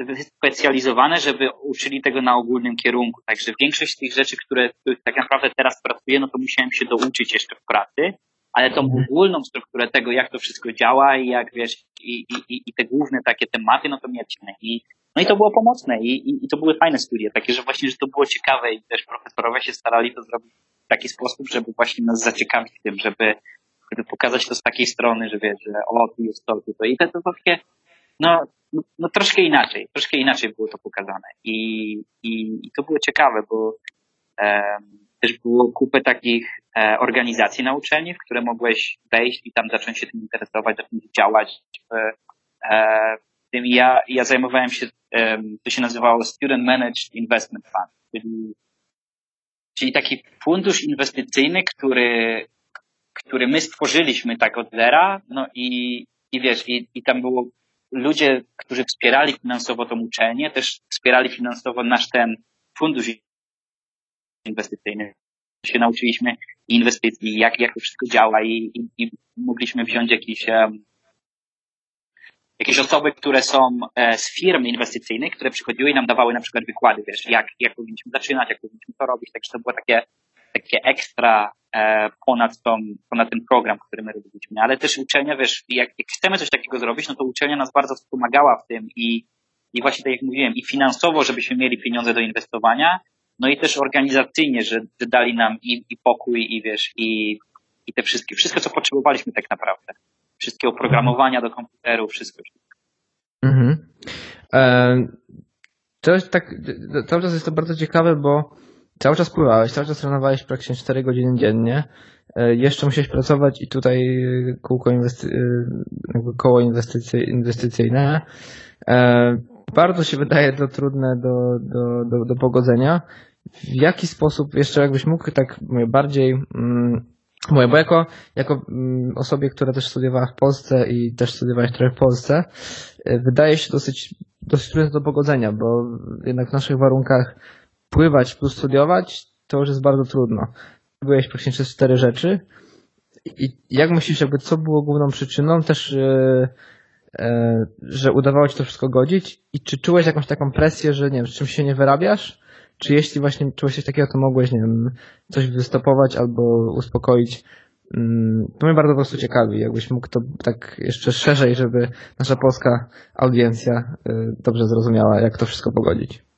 wyspecjalizowane, żeby uczyli tego na ogólnym kierunku. Także większość tych rzeczy, które, których tak naprawdę teraz pracuję, no to musiałem się douczyć jeszcze w pracy, ale tą mhm. ogólną strukturę tego, jak to wszystko działa i jak wiesz, i, i, i te główne takie tematy, no to mieliśmy. I, no i to było pomocne i, i, i to były fajne studie, takie, że właśnie, że to było ciekawe i też profesorowie się starali to zrobić w taki sposób, żeby właśnie nas zaciekawić tym, żeby, żeby pokazać to z takiej strony, że wiesz, że o, tu jest to, tu to. I to, to takie, no, no, no troszkę inaczej, troszkę inaczej było to pokazane. I, i, i to było ciekawe, bo e, też było kupę takich e, organizacji na uczelni, w które mogłeś wejść i tam zacząć się tym interesować, zacząć działać e, w tym. Ja, ja zajmowałem się, e, to się nazywało Student Managed Investment Fund, czyli, czyli taki fundusz inwestycyjny, który który my stworzyliśmy tak od zera, no i, i wiesz, i, i tam było ludzie, którzy wspierali finansowo tą uczelnię, też wspierali finansowo nasz ten fundusz inwestycyjny. Się nauczyliśmy inwestycji, jak, jak to wszystko działa i, i, i mogliśmy wziąć jakieś, um, jakieś osoby, które są e, z firm inwestycyjnych, które przychodziły i nam dawały na przykład wykłady, wiesz, jak, jak powinniśmy zaczynać, jak powinniśmy to robić, także to było takie, takie ekstra e, ponad, tą, ponad ten program, który my robiliśmy. Ale też uczelnia, wiesz, jak, jak chcemy coś takiego zrobić, no to uczelnia nas bardzo wspomagała w tym i, i właśnie tak jak mówiłem, i finansowo, żebyśmy mieli pieniądze do inwestowania, no i też organizacyjnie, że, że dali nam i, i pokój, i wiesz, i, i te wszystkie, wszystko co potrzebowaliśmy tak naprawdę. Wszystkie oprogramowania do komputeru, wszystko. Mhm. E, to jest tak, cały czas jest to bardzo ciekawe, bo cały czas pływałeś, cały czas trenowałeś praktycznie 4 godziny dziennie. E, jeszcze musiałeś pracować i tutaj kółko inwesty- jakby koło inwestycy- inwestycyjne. E, bardzo się wydaje to trudne do, do, do, do pogodzenia. W jaki sposób, jeszcze jakbyś mógł tak bardziej, mm, bo jako, jako mm, osobie, która też studiowała w Polsce i też studiowałeś trochę w Polsce, wydaje się dosyć, dosyć trudne do pogodzenia, bo jednak w naszych warunkach pływać plus studiować, to już jest bardzo trudno. Byłeś praktycznie przez cztery rzeczy. I jak myślisz, jakby co było główną przyczyną też, yy, yy, że udawało ci to wszystko godzić? I czy czułeś jakąś taką presję, że nie wiem, z czym się nie wyrabiasz? Czy jeśli właśnie czułeś coś takiego, to mogłeś, nie wiem, coś wystopować albo uspokoić? Mm, to mnie bardzo po prostu ciekawi, jakbyś mógł to tak jeszcze szerzej, żeby nasza polska audiencja y, dobrze zrozumiała, jak to wszystko pogodzić.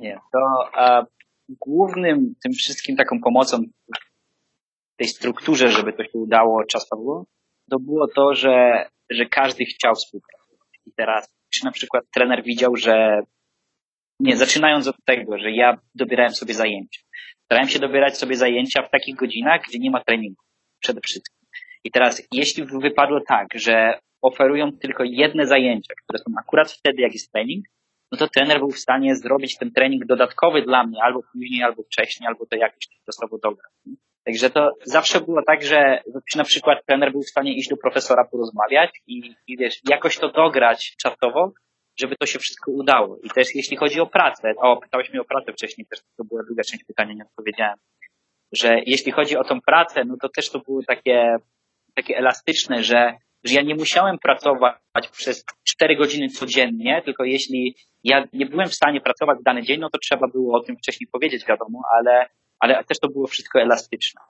Nie, to a, głównym tym wszystkim taką pomocą w tej strukturze, żeby to się udało czasowo, to było to, że, że każdy chciał współpracować. I teraz, czy na przykład trener widział, że nie, zaczynając od tego, że ja dobierałem sobie zajęcia. Starałem się dobierać sobie zajęcia w takich godzinach, gdzie nie ma treningu. Przede wszystkim. I teraz, jeśli wypadło tak, że oferują tylko jedne zajęcia, które są akurat wtedy, jak jest trening, no to trener był w stanie zrobić ten trening dodatkowy dla mnie albo później, albo wcześniej, albo to jakoś czasowo dograć. Także to zawsze było tak, że na przykład trener był w stanie iść do profesora porozmawiać i, i wiesz, jakoś to dograć czasowo, żeby to się wszystko udało. I też jeśli chodzi o pracę, o, pytałeś mnie o pracę wcześniej, też to była druga część pytania, nie odpowiedziałem, że jeśli chodzi o tą pracę, no to też to było takie, takie elastyczne, że, że ja nie musiałem pracować przez cztery godziny codziennie, tylko jeśli ja nie byłem w stanie pracować w dany dzień, no to trzeba było o tym wcześniej powiedzieć, wiadomo, ale, ale też to było wszystko elastyczne.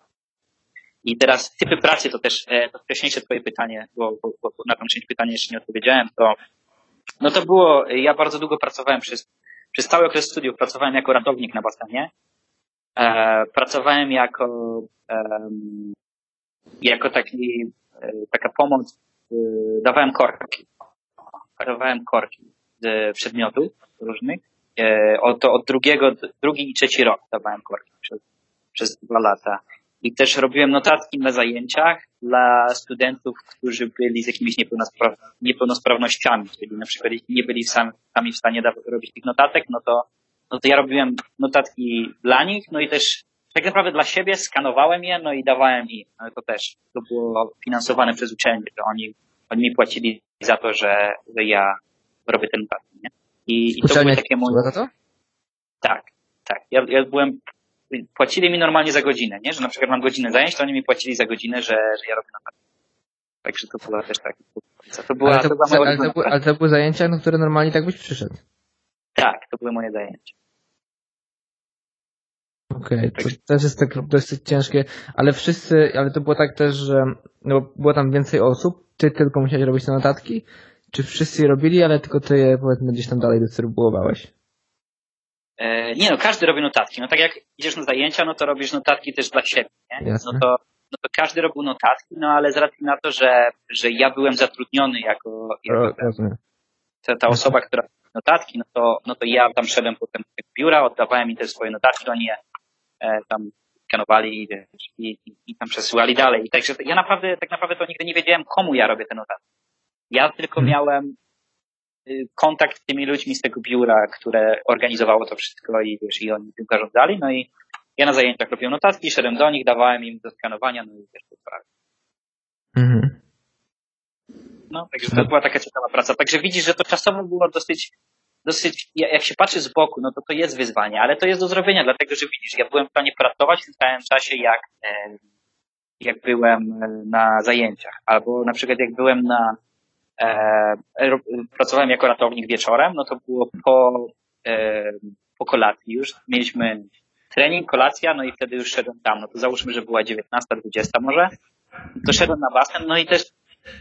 I teraz typy pracy to też, e, to wcześniejsze twoje pytanie, bo, bo, bo na tą część pytania jeszcze nie odpowiedziałem, to no to było, ja bardzo długo pracowałem przez, przez cały okres studiów, pracowałem jako ratownik na basenie. E, pracowałem jako, e, jako taki, taka pomoc, e, dawałem korki. Dawałem korki z przedmiotów różnych. E, od, od drugiego, drugi i trzeci rok dawałem korki przez, przez dwa lata. I też robiłem notatki na zajęciach dla studentów, którzy byli z jakimiś niepełnospraw niepełnosprawnościami, czyli na przykład jeśli nie byli sami, sami w stanie robić tych notatek, no to, no to ja robiłem notatki dla nich, no i też tak naprawdę dla siebie skanowałem je, no i dawałem im. No to też to było finansowane przez uczelnię, że oni, oni mi płacili za to, że, że ja robię ten notatki, nie? I, i to było takie moje... za to? Tak, tak. Ja, ja byłem płacili mi normalnie za godzinę, nie? Że na przykład mam godzinę zajęć, to oni mi płacili za godzinę, że, że ja robię na Także to była też tak. To była, ale, to, to była ale, to były, ale to były zajęcia, na które normalnie tak byś przyszedł. Tak, to były moje zajęcia. Okej, okay, to też jest tak dosyć ciężkie, ale wszyscy, ale to było tak też, że no, było tam więcej osób, ty tylko musiałeś robić te notatki, czy wszyscy je robili, ale tylko ty je powiedzmy gdzieś tam dalej dystrybuowałeś? E, nie no, każdy robi notatki. No tak jak idziesz na zajęcia, no to robisz notatki też dla siebie, nie? No to, no to każdy robił notatki, no ale z racji na to, że, że ja byłem zatrudniony jako, jako ten, ta, ta osoba, która notatki, no to, no to ja tam szedłem potem do biura, oddawałem im te swoje notatki, oni je tam skanowali i, i, i, i tam przesyłali dalej. I także ja naprawdę, tak naprawdę to nigdy nie wiedziałem, komu ja robię te notatki. Ja tylko hmm. miałem Y, kontakt z tymi ludźmi z tego biura, które organizowało to wszystko i wiesz, i oni tym zarządzali, no i, Ja na zajęciach robiłem notatki, szedłem do nich, dawałem im do skanowania, no i też to sprawy. Mhm. No, także to była taka ciekawa praca. Także widzisz, że to czasowo było dosyć, dosyć, jak się patrzy z boku, no to to jest wyzwanie, ale to jest do zrobienia, dlatego że widzisz, ja byłem w stanie pracować w tym samym czasie, jak, jak byłem na zajęciach, albo na przykład jak byłem na, e, pracowałem jako ratownik wieczorem, no to było po, e, po kolacji. Już, mieliśmy trening, kolacja, no i wtedy już szedłem tam, no to załóżmy, że była 19, 20 może, to szedłem na basen, no i też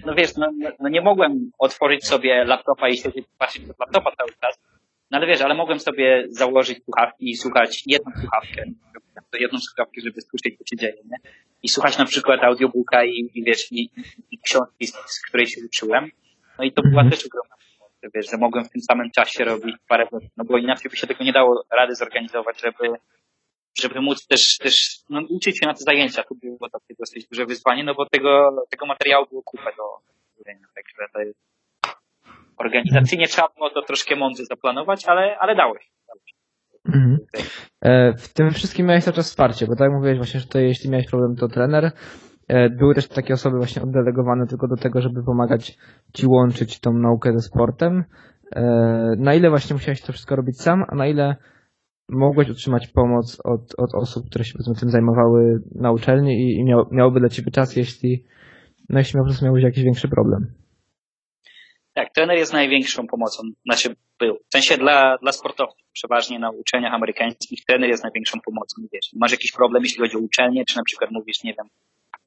no wiesz, no, no nie mogłem otworzyć sobie laptopa i siedzieć patrzeć do laptopa cały czas. No ale wiesz, ale mogłem sobie założyć słuchawki i słuchać jedną słuchawkę, jedną słuchawkę, żeby słyszeć, co się dzieje, nie? I słuchać na przykład audiobooka i, i wiesz, i, i książki, z, z, której się uczyłem. No i to była mm -hmm. też ogromna wiesz, że mogłem w tym samym czasie robić parę, no bo inaczej by się tego nie dało rady zorganizować, żeby żeby móc też, też no, uczyć się na te zajęcia. To było takie dosyć duże wyzwanie, no bo tego, tego materiału było kupę do zrobienia, także to jest organizacyjnie trzeba było to troszkę mądrze zaplanować, ale, ale dało się. Mhm. E, w tym wszystkim miałeś cały czas wsparcie, bo tak jak mówiłeś właśnie, że to jeśli miałeś problem, to trener. E, były też takie osoby właśnie oddelegowane tylko do tego, żeby pomagać ci łączyć tą naukę ze sportem. E, na ile właśnie musiałeś to wszystko robić sam, a na ile mogłeś otrzymać pomoc od, od osób, które się tym zajmowały na uczelni i, i miał, miałoby dla ciebie czas, jeśli, no jeśli po prostu miałbyś jakiś większy problem. Tak, trener jest największą pomocą, znaczy był. W sensie dla, dla sportowców, przeważnie na uczelniach amerykańskich, trener jest największą pomocą, wiesz. Masz jakiś problem, jeśli chodzi o uczelnię, czy na przykład mówisz, nie wiem,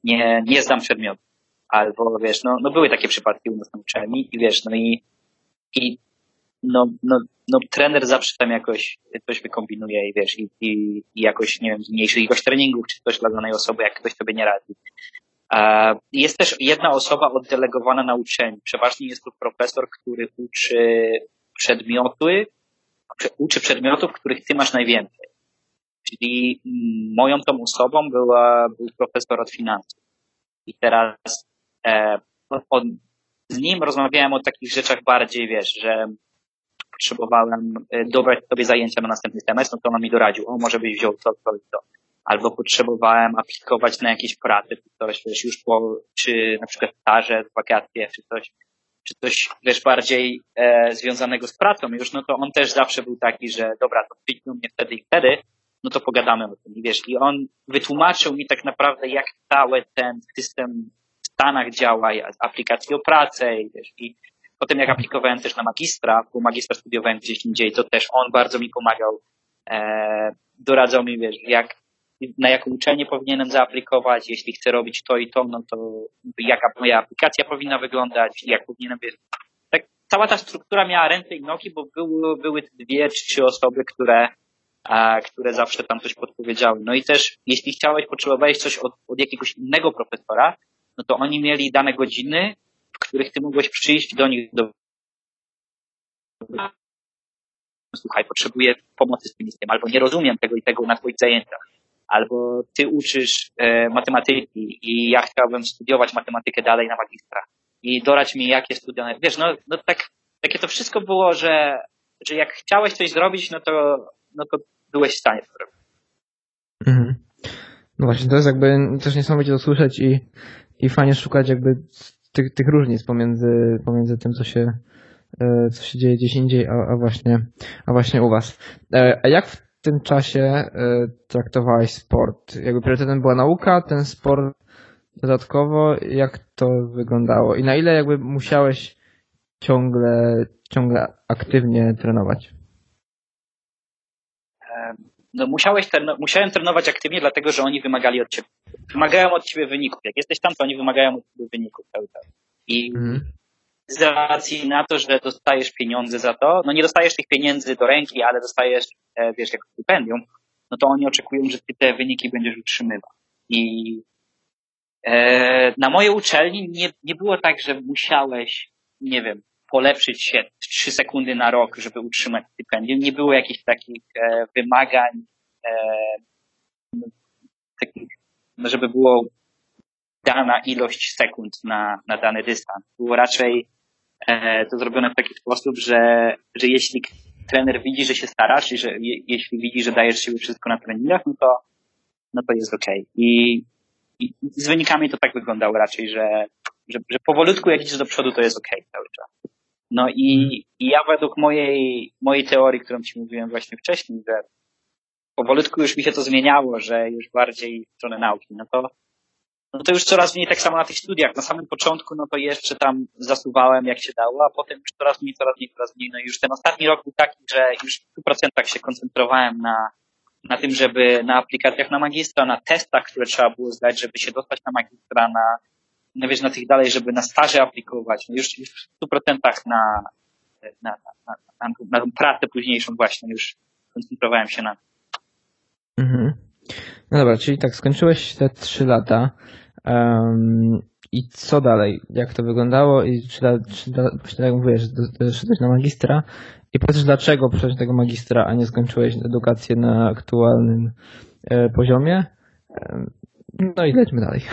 nie, nie zdam przedmiotu. Albo wiesz, no, no były takie przypadki u nas na uczelni i wiesz, no i, i no, no, no trener zawsze tam jakoś coś wykombinuje i wiesz, i, i, i jakoś, nie wiem, zmniejszy ilość treningów, czy coś dla danej osoby, jak ktoś sobie nie radzi. Jest też jedna osoba oddelegowana na uczeniu. Przeważnie jest to profesor, który uczy przedmioty, uczy przedmiotów, których ty masz najwięcej. Czyli moją tą osobą była, był profesor od finansów. I teraz e, od, z nim rozmawiałem o takich rzeczach bardziej, wiesz, że potrzebowałem e, dobrać sobie zajęcia na następny semestr, no to on mi doradził, o może byś wziął to, to i to. Albo potrzebowałem aplikować na jakieś prace, czy coś, wiesz, już po, czy na przykład staże, wakacje, czy coś, czy coś, wiesz, bardziej e, związanego z pracą już, no to on też zawsze był taki, że dobra, to przyjdź mnie wtedy i wtedy, no to pogadamy o tym. Wiesz, i on wytłumaczył mi tak naprawdę, jak cały ten system w Stanach działa, aplikacji o pracę, i wiesz, i Potem jak aplikowałem też na magistra, bo magistra studiowałem gdzieś indziej, to też on bardzo mi pomagał, e, doradzał mi, wiesz, jak, na jaką uczelnię powinienem zaaplikować, jeśli chcę robić to i to, no to jaka moja aplikacja powinna wyglądać, jak powinienem, wiesz, tak, cała ta struktura miała ręce i nogi, bo były, były dwie czy trzy osoby, które, a, które zawsze tam coś podpowiedziały. No i też, jeśli chciałeś, potrzebowałeś coś od, od jakiegoś innego profesora, no to oni mieli dane godziny, których ty mogłeś przyjść do nich do słuchaj, potrzebuję pomocy z tym i albo nie rozumiem tego i tego na twoich zajęciach, albo ty uczysz e, matematyki i ja chciałbym studiować matematykę dalej na magistra i dorać mi jakie studia, wiesz, no, no tak, takie to wszystko było, że, że jak chciałeś coś zrobić, no to, no to byłeś w stanie to zrobić. Mhm. No właśnie, to jest jakby też niesamowicie to słyszeć i, i fajnie szukać jakby tych, tych różnic pomiędzy, pomiędzy tym, co się, e, co się dzieje gdzieś indziej, a, a, właśnie, a właśnie u Was. E, a jak w tym czasie e, traktowałeś sport? Jakby priorytetem była nauka, ten sport dodatkowo, jak to wyglądało? I na ile jakby musiałeś ciągle, ciągle aktywnie trenować? no musiałeś treno- musiałem trenować aktywnie, dlatego że oni wymagali od ciebie, wymagają od ciebie wyników. Jak jesteś tam, to oni wymagają od ciebie wyników cały czas. I mhm. z racji na to, że dostajesz pieniądze za to, no nie dostajesz tych pieniędzy do ręki, ale dostajesz, e, wiesz, jako stypendium, no to oni oczekują, że ty te wyniki będziesz utrzymywał. I e, na mojej uczelni nie, nie było tak, że musiałeś, nie wiem, polepszyć się trzy sekundy na rok, żeby utrzymać stypendium. Nie było jakichś takich e, wymagań, e, takich, żeby było dana ilość sekund na, na dany dystans. Było raczej e, to zrobione w taki sposób, że, że jeśli trener widzi, że się starasz i że je, jeśli widzi, że dajesz siebie wszystko na treningach, no to, no to jest okej. Okay. I, I z wynikami to tak wyglądało raczej, że, że, że powolutku jak idziesz do przodu, to jest okej okay cały czas. No i, i ja według mojej, mojej teorii, którą ci mówiłem właśnie wcześniej, że powolutku już mi się to zmieniało, że już bardziej w stronę nauki, no to, no to już coraz mniej tak samo na tych studiach. Na samym początku, no to jeszcze tam zasuwałem jak się dało, a potem już coraz mniej, coraz mniej, coraz mniej. No i już ten ostatni rok był taki, że już w 100% się koncentrowałem na, na tym, żeby na aplikacjach na magistra, na testach, które trzeba było zdać, żeby się dostać na magistra, na, no wiesz, na tych dalej, żeby na staże aplikować. No już, już w 100% na, na, na, na, na, na pracę późniejszą właśnie, już koncentrowałem się na Mhm. No dobra, czyli tak, skończyłeś te trzy lata. Um, I co dalej? Jak to wyglądało? I czy, czy, czy tak jak mówisz, szedłeś na magistra? I powiedz, dlaczego przeszedłeś tego magistra, a nie skończyłeś edukację na aktualnym e, poziomie? E, no i lećmy dalej.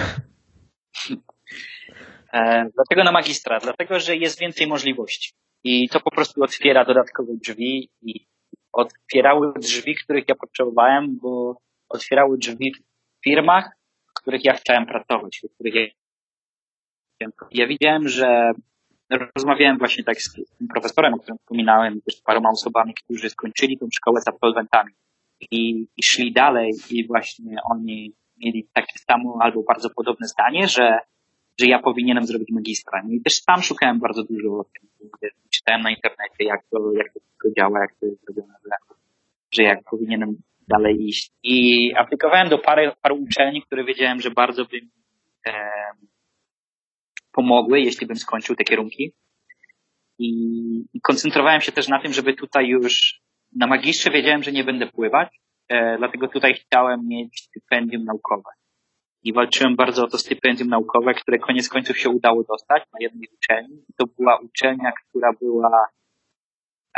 E, dlatego na magistra? Dlatego, że jest więcej możliwości. I to po prostu otwiera dodatkowe drzwi i otwierały drzwi, których ja potrzebowałem, bo otwierały drzwi w firmach, w których ja chciałem pracować, w których ja, ja widziałem, że rozmawiałem właśnie tak z tym profesorem, o którym wspominałem, z paroma osobami, którzy skończyli tę szkołę z absolwentami i, i szli dalej i właśnie oni mieli takie samo albo bardzo podobne zdanie, że że ja powinienem zrobić magistra. No I też tam szukałem bardzo dużo. Czytałem na internecie, jak to, jak to wszystko działa, jak to jest zrobione, że jak powinienem dalej iść. I aplikowałem do paru, paru uczelni, które wiedziałem, że bardzo by mi e, pomogły, jeśli bym skończył te kierunki. I, I, koncentrowałem się też na tym, żeby tutaj już na magistrze wiedziałem, że nie będę pływać, e, dlatego tutaj chciałem mieć stypendium naukowe i walczyłem bardzo o to stypendium naukowe, które koniec końców się udało dostać na jednej uczelni. To była uczelnia, która była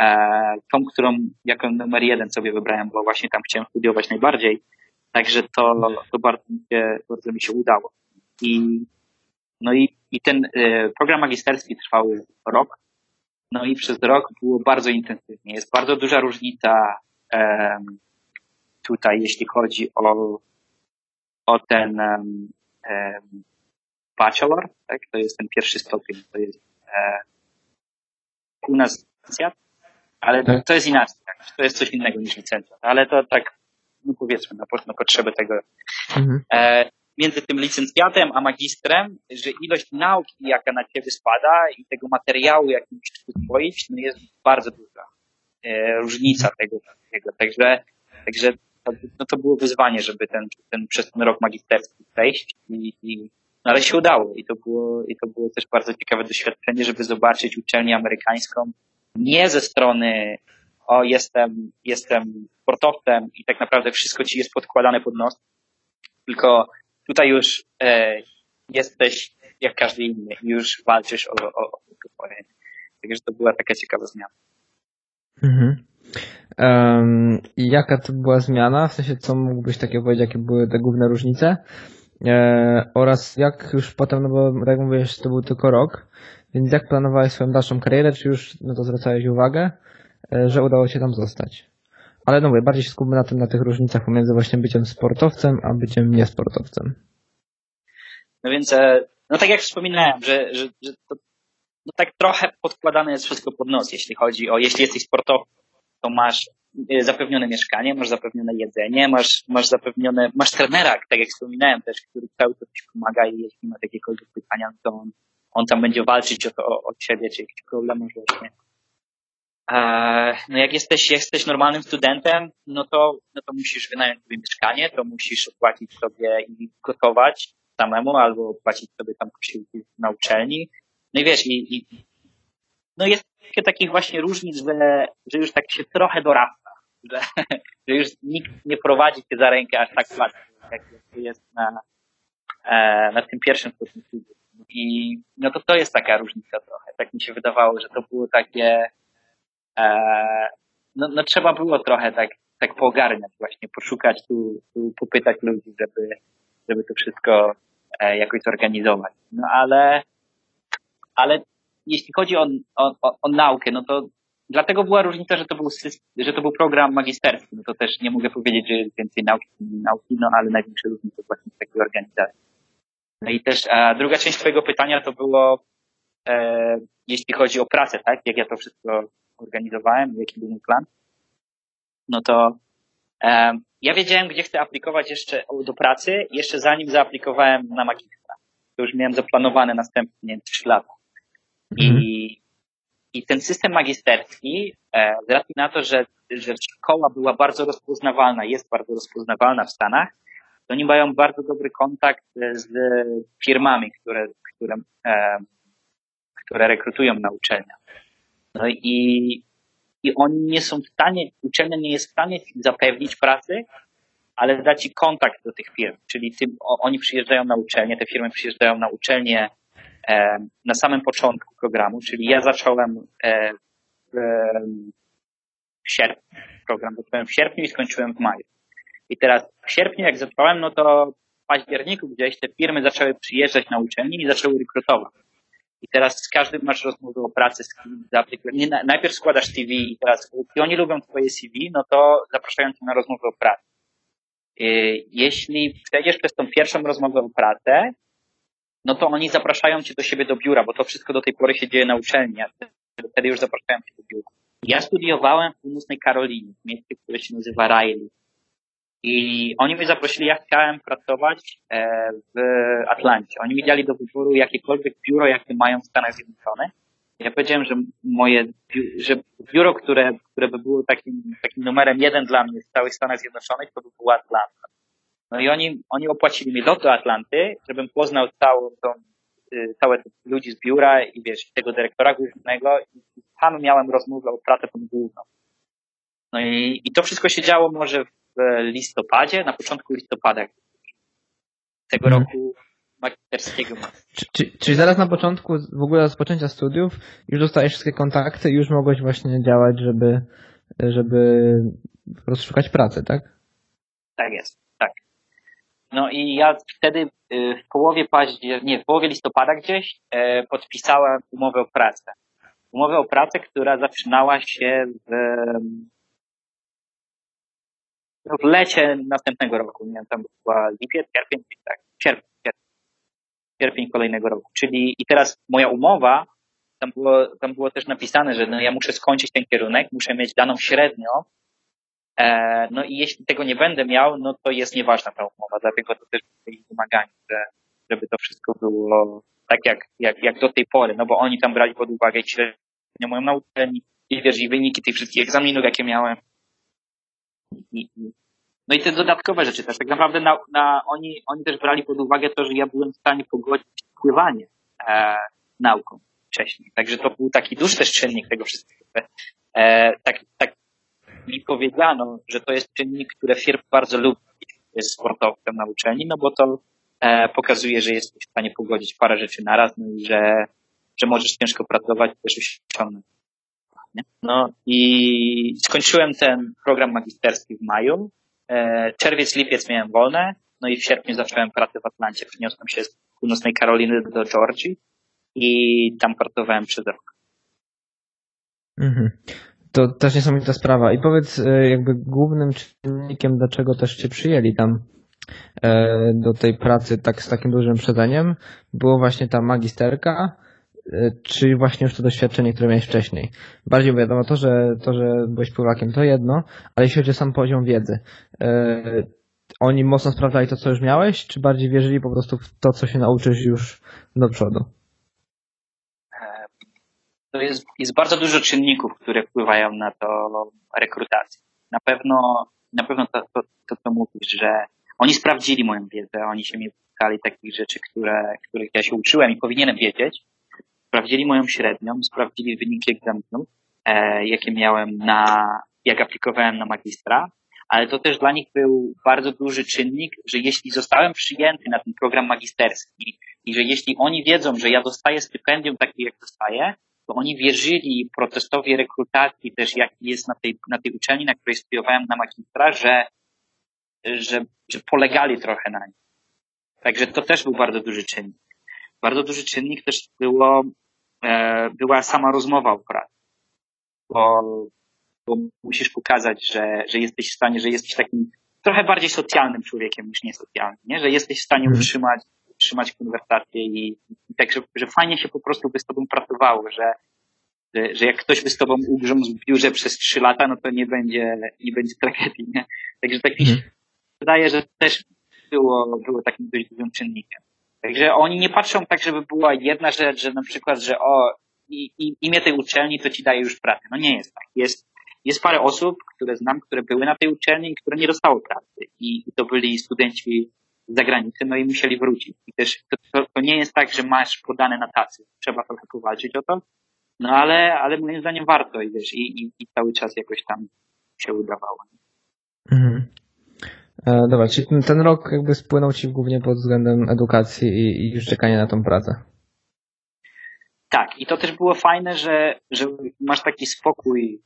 e, tą, którą jako numer jeden sobie wybrałem, bo właśnie tam chciałem studiować najbardziej. Także to, to bardzo, mi się, bardzo mi się udało. I, no i, i ten e, program magisterski trwał rok. No i przez rok było bardzo intensywnie. Jest bardzo duża różnica e, tutaj, jeśli chodzi o o ten um, um, bachelor, tak? To jest ten pierwszy stopień, to jest e, u nas licencjat, ale tak. to jest inaczej, tak? to jest coś innego niż licencjat, ale to tak, no powiedzmy, na potrzeby tego. Mhm. E, między tym licencjatem a magistrem, że ilość nauki, jaka na ciebie spada i tego materiału, jaki musisz uswoić, no jest bardzo duża. E, różnica tego, tego. Także, także no to było wyzwanie, żeby ten, ten, przez ten rok magisterski przejść i, i no ale się udało i to było, i to było też bardzo ciekawe doświadczenie, żeby zobaczyć uczelnię amerykańską nie ze strony o jestem, jestem sportowcem i tak naprawdę wszystko ci jest podkładane pod nos, tylko tutaj już e, jesteś jak każdy inny i już walczysz o, o, o. Także to była taka ciekawa zmiana. Mhm. Um, I jaka to była zmiana? W sensie, co mógłbyś takiego powiedzieć, jakie były te główne różnice? E, oraz jak już potem, no bo tak jak mówisz, to był tylko rok, więc jak planowałeś swoją dalszą karierę, czy już no to zwracałeś uwagę, e, że udało się tam zostać? Ale no mówię, bardziej się skupmy na tym, na tych różnicach pomiędzy właśnie byciem sportowcem, a byciem niesportowcem. No więc, e, no tak jak wspominałem, że, że, że to no tak trochę podkładane jest wszystko pod nos, jeśli chodzi o, jeśli jesteś sportowcem, to masz y, zapewnione mieszkanie, masz zapewnione jedzenie, masz, masz zapewnione, masz trenera, tak jak wspominałem też, który cały czas ci pomaga i jeśli ma jakiekolwiek pytania, to on, on tam będzie walczyć o to, o, ciebie, czy jakiś problem masz właśnie. Eee, no jak jesteś, jesteś normalnym studentem, no to, no to musisz wynająć sobie mieszkanie, to musisz opłacić sobie i gotować samemu, albo płacić sobie tam posiłki na uczelni. No i wiesz, i, i no jest takich właśnie różnic, że, że już tak się trochę dorasta, że, że już nikt nie prowadzi cię za rękę aż tak łatwo, jak jest na, e, na tym pierwszym studiów. I no to to jest taka różnica trochę. Tak mi się wydawało, że to było takie, e, no, no trzeba było trochę tak, tak poogarniać właśnie, poszukać tu, tu popytać ludzi, żeby, żeby to wszystko e, jakoś zorganizować. No ale, ale jeśli chodzi o, o, o, naukę, no to dlatego była różnica, że to był, że to był program magisterski. No to też nie mogę powiedzieć, że jest więcej nauki, nauki no ale największe różnice właśnie w takiej organizacji. No i też a druga część Twojego pytania to było, e, jeśli chodzi o pracę, tak? Jak ja to wszystko organizowałem, jaki był mój plan. No to e, ja wiedziałem, gdzie chcę aplikować jeszcze do pracy, jeszcze zanim zaaplikowałem na magistra. To już miałem zaplanowane następnie, 3 lata. I, mhm. I ten system magisterski, e, z racji na to, że, że szkoła była bardzo rozpoznawalna, jest bardzo rozpoznawalna w Stanach, to oni mają bardzo dobry kontakt z firmami, które, które, e, które rekrutują na uczelnię. No i, i oni nie są w stanie, uczelnia nie jest w stanie zapewnić pracy, ale dać ci kontakt do tych firm. Czyli ty, oni przyjeżdżają na uczelnię, te firmy przyjeżdżają na uczelnię e, na samym początku programu, czyli ja zacząłem e, w, sierpniu program, zacząłem w sierpniu i skończyłem w maju. I teraz w sierpniu, jak zacząłem, no to w październiku gdzieś te firmy zaczęły przyjeżdżać na uczelnię i zaczęły rekrutować. I teraz z każdym masz rozmowę o pracy, z kim. Najpierw składasz CV i teraz, jeśli oni lubią twoje CV, no to zapraszają cię na rozmowę o pracy. Y, jeśli przejdziesz przez tą pierwszą rozmowę o pracę, no to oni zapraszają cię do siebie do biura, bo to wszystko do tej pory się dzieje na uczelni, a wtedy już zapraszają cię do biura. Ja studiowałem w północnej Karolinie, w mieście, które się nazywa Riley. I oni mnie zaprosili, ja chciałem pracować e, w Atlancie. Oni mi dali do wyboru jakiekolwiek biuro, jakie mają w Stanach Zjednoczonych. Ja powiedziałem, że moje, że biuro, które, które by było takim, takim numerem jeden dla mnie w całych Stanach Zjednoczonych, to by było Atlanta. No i oni, oni opłacili mi lot do Atlanty, żebym poznał całą tą, y, całe ludzi z biura i wiesz, tego dyrektora głównego i tam miałem rozmowę o pracę tą główną. No i, i to wszystko się działo może w listopadzie, na początku listopada tego hmm. roku magisterskiego. Czyli, czyli zaraz na początku w ogóle rozpoczęcia studiów już dostajesz wszystkie kontakty i już mogłeś właśnie działać, żeby, żeby rozszukać pracę, tak? Tak jest. No i ja wtedy y, w połowie października, nie, w połowie listopada gdzieś e, podpisałem umowę o pracę. Umowę o pracę, która zaczynała się w w lecie następnego roku, nie wiem, tam była lipiec, sierpień, tak, sierpień, sierpień, sierpień kolejnego roku. Czyli i teraz moja umowa, tam było, tam było też napisane, że no ja muszę skończyć ten kierunek, muszę mieć daną średnią, no i jeśli tego nie będę miał, no to jest nieważna ta umowa, dlatego to też jest wymaganie, że, żeby to wszystko było tak jak, jak, jak do tej pory, no bo oni tam brali pod uwagę średnią moją naukę i wiesz, i wyniki tych wszystkich egzaminów, jakie miałem, i, no i te dodatkowe rzeczy też. Tak naprawdę na, na, oni, oni też brali pod uwagę to, że ja byłem w stanie pogodzić pływanie e, nauką wcześniej. Także to był taki duży też czynnik tego wszystkiego. E, tak, tak mi powiedziano, że to jest czynnik, który firm bardzo lubi sportowcem na uczelni, no bo to e, pokazuje, że jesteś w stanie pogodzić parę rzeczy naraz, no i że, że możesz ciężko pracować, też osiągnąć? No i skończyłem ten program magisterski w maju. E, czerwiec, lipiec miałem wolne, no i w sierpniu zacząłem pracę w Atlancie. Przeniosłem się z północnej Karoliny do Georgii i tam pracowałem przez rok. Mhm. To też niesamowita sprawa. I powiedz, e, jakby głównym czynnikiem, dlaczego też cię przyjęli tam e, do tej pracy tak z takim dużym przedzeniem, było właśnie ta magisterka, E, czy właśnie już to doświadczenie, które miałeś wcześniej. Bardziej wiadomo to, że to, że byłeś Polakiem, to jedno, ale jeśli chodzi o sam poziom wiedzy, oni mocno sprawdzali to, co już miałeś, czy bardziej wierzyli po prostu w to, co się nauczysz już do przodu? To jest, jest bardzo dużo czynników, które wpływają na to rekrutację. Na pewno, na pewno to, to, to co mówisz, że oni sprawdzili moją wiedzę, oni się mnie pytali takich rzeczy, które, których ja się uczyłem i powinienem wiedzieć, sprawdzili moją średnią, sprawdzili wyniki egzaminów, e, jakie miałem na, jak aplikowałem na magistra, ale to też dla nich był bardzo duży czynnik, że jeśli zostałem przyjęty na ten program magisterski i że jeśli oni wiedzą, że ja dostaję stypendium takie, jak dostaję, to oni wierzyli procesowi rekrutacji też, jaki jest na tej, na tej uczelni, na której studiowałem na magistra, że, że, że polegali trochę na nim. Także to też był bardzo duży czynnik. Bardzo duży czynnik też było E, była sama rozmowa o pracy. bo, bo musisz pokazać, że, że jesteś w stanie, że jesteś takim trochę bardziej socjalnym człowiekiem niż niesocjalnym, nie? że jesteś w stanie mhm. utrzymać, utrzymać konwersację i, i tak, że, że fajnie się po prostu by z tobą pracowało, że, że, że jak ktoś by z tobą ugrzązł w biurze przez trzy lata, no to nie będzie, nie będzie tragedii, nie? Także tak mi się mhm. wydaje, że też było, było takim dość dużym czynnikiem. Także oni nie patrzą tak, żeby była jedna rzecz, że na przykład, że o, i, i, imię tej uczelni to ci daje już pracę. No nie jest tak. Jest, jest parę osób, które znam, które były na tej uczelni i które nie dostały pracy. I to byli studenci z zagranicy, no i musieli wrócić. I też to, to, to nie jest tak, że masz podane na tacy. Trzeba trochę powalczyć o to. No ale, ale moim zdaniem warto i wiesz, i, i, i cały czas jakoś tam się udawało. Mhm. E, dobra, czyli ten, ten, rok jakby spłynął Ci głównie pod względem edukacji i, i już czekania na tą pracę. Tak, i to też było fajne, że, że masz taki spokój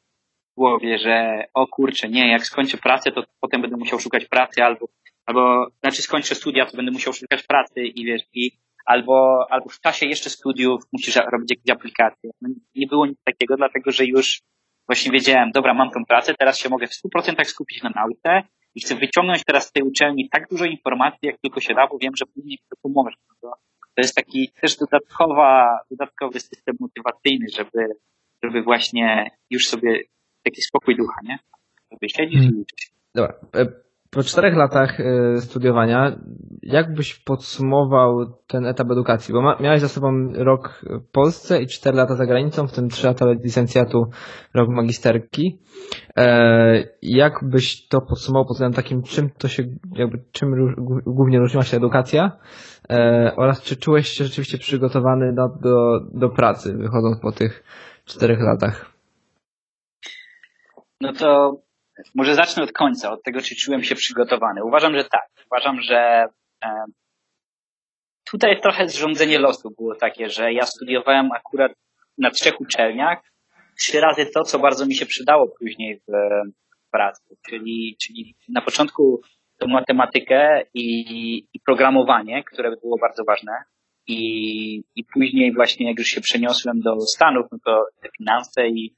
w głowie, że o kurczę, nie, jak skończę pracę, to potem będę musiał szukać pracy, albo, albo znaczy skończę studia, to będę musiał szukać pracy i wiesz, i albo, albo w czasie jeszcze studiów musisz robić jakieś aplikacje. No, nie było nic takiego, dlatego że już właśnie wiedziałem, dobra, mam tą pracę, teraz się mogę w 100% skupić na nauce i chcę wyciągnąć teraz z tej uczelni tak dużo informacji, jak tylko się da, bo wiem, że później to pomoże. To, to jest taki też dodatkowa, dodatkowy system motywacyjny, żeby, żeby właśnie już sobie taki spokój ducha, nie? Żeby siedzieć hmm. i uczyć. Dobra. E, po czterech latach y, studiowania, jak byś podsumował ten etap edukacji? Bo ma, miałeś za sobą rok w Polsce i cztery lata za granicą, w tym trzy lata licencjatu, rok magisterki. E, jak byś to podsumował pod względem takim, czym to się, jakby, czym głównie różniła się edukacja? E, oraz czy czułeś się rzeczywiście przygotowany do, do, do pracy, wychodząc po tych czterech latach? No to może zacznę od końca, od tego, czy czułem się przygotowany. Uważam, że tak. Uważam, że e, tutaj trochę zrządzenie losu było takie, że ja studiowałem akurat na trzech uczelniach trzy razy to, co bardzo mi się przydało później w pracy. Czyli, czyli na początku to matematykę i, i programowanie, które było bardzo ważne. I, I później właśnie jak już się przeniosłem do Stanów, no to te finanse i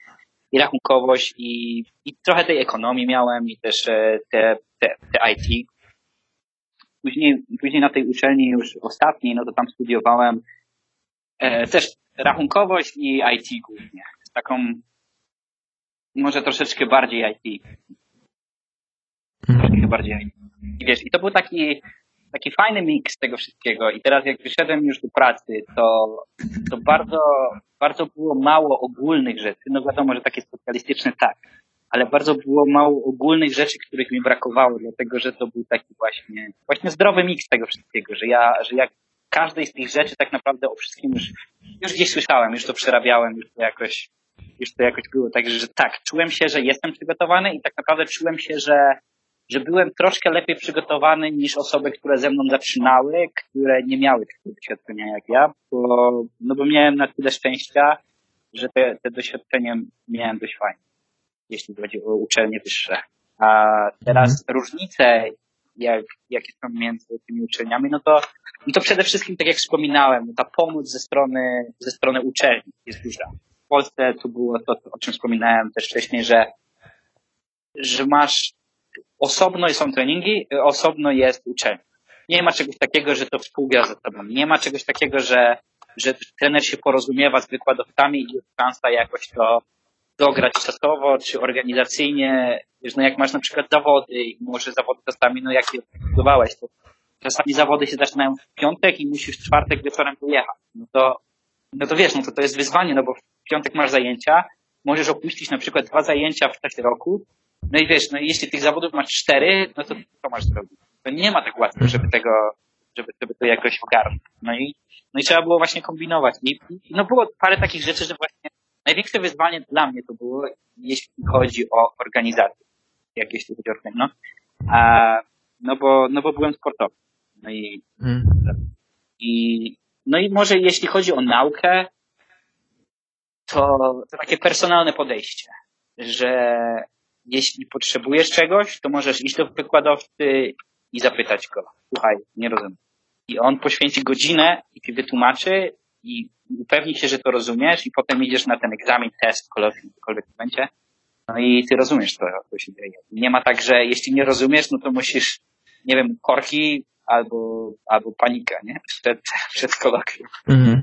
i rachunkowość i, i trochę tej ekonomii miałem i też e, te, te, te IT. Później, później na tej uczelni już ostatniej, no to tam studiowałem e, też rachunkowość i IT głównie. Z taką może troszeczkę bardziej IT. Troszeczkę bardziej IT. I wiesz, i to był taki, taki fajny miks tego wszystkiego. I teraz jak wyszedłem już do pracy, to, to bardzo, bardzo było mało ogólnych rzeczy. No wiadomo, że takie specjalistyczne tak, ale bardzo było mało ogólnych rzeczy, których mi brakowało, dlatego że to był taki właśnie, właśnie zdrowy miks tego wszystkiego, że ja, że jak każdej z tych rzeczy tak naprawdę o wszystkim już, już gdzieś słyszałem, już to przerabiałem, już to jakoś, już to jakoś było. Także, że tak, czułem się, że jestem przygotowany i tak naprawdę czułem się, że, że byłem troszkę lepiej przygotowany niż osoby, które ze mną zaczynały, które nie miały takiego doświadczenia jak ja, bo, no bo miałem na tyle szczęścia, że te, te doświadczenie miałem dość fajne, jeśli chodzi o uczelnie wyższe. A teraz mhm. różnice, jak, jakie są między tymi uczelniami, no to, no to przede wszystkim, tak jak wspominałem, no ta pomoc ze strony, ze strony uczelni jest duża. W Polsce to było to, o czym wspominałem też wcześniej, że, że masz osobno są treningi, osobno jest uczenie. Nie ma czegoś takiego, że to współgra ze sobą. Nie ma czegoś takiego, że, że trener się porozumiewa z wykładowcami i jest szansa jakoś to dograć czasowo czy organizacyjnie. Wiesz, no jak masz na przykład zawody i może zawody czasami, no jak je to czasami zawody się zaczynają w piątek i musisz w czwartek wieczorem pojechać. No to, no to wiesz, no to to jest wyzwanie, no bo w piątek masz zajęcia, możesz opuścić na przykład dwa zajęcia w czasie roku, no i wiesz, no jeśli tych zawodów masz cztery, no to co masz zrobić? To nie ma tak łatwo, żeby tego, żeby, żeby to jakoś ogarnąć. No i, no i trzeba było właśnie kombinować. I, no było parę takich rzeczy, że właśnie największe wyzwanie dla mnie to było, jeśli chodzi o organizację. Jak jeśli chodzi o organizację, no. A, no bo, no bo byłem sportowy. No i, mm. i, no i może jeśli chodzi o naukę, to, to takie personalne podejście, że jeśli potrzebujesz czegoś, to możesz iść do wykładowcy i zapytać go, słuchaj, nie rozumiem. I on poświęci godzinę i ci wytłumaczy i upewnić się, że to rozumiesz i potem idziesz na ten egzamin, test, cokolwiek będzie. No i ty rozumiesz to, co się dzieje. Nie ma tak, że jeśli nie rozumiesz, no to musisz, nie wiem, korki albo, albo panika, nie? Przed, przed kolokwium. Mhm.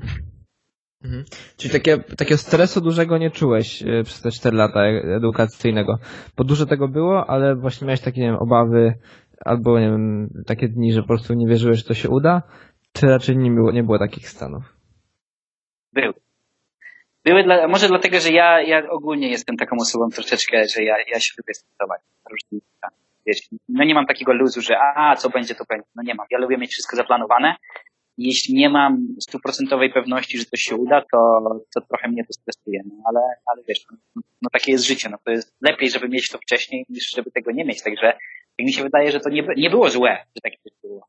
Mhm. Czyli takie, takiego stresu dużego nie czułeś e, przez te 4 lata edukacyjnego. Bo dużo tego było, ale właśnie miałeś takie, nie wiem, obawy albo, nie wiem, takie dni, że po prostu nie wierzyłeś, że to się uda, czy raczej nie było, nie było takich stanów? Były. Były dla, może dlatego, że ja, ja ogólnie jestem taką osobą troszeczkę, że ja, ja się lubię stresować różnymi Wiesz, no nie mam takiego luzu, że a, co będzie, to będzie. No nie mam. Ja lubię mieć wszystko zaplanowane jeśli nie mam stuprocentowej pewności, że to się uda, to, to trochę mnie to stresuje. No, ale, ale wiesz, no, no takie jest życie. No, to jest lepiej, żeby mieć to wcześniej, niż żeby tego nie mieć. Także mi się wydaje, że to nie, nie było złe, że takie coś było.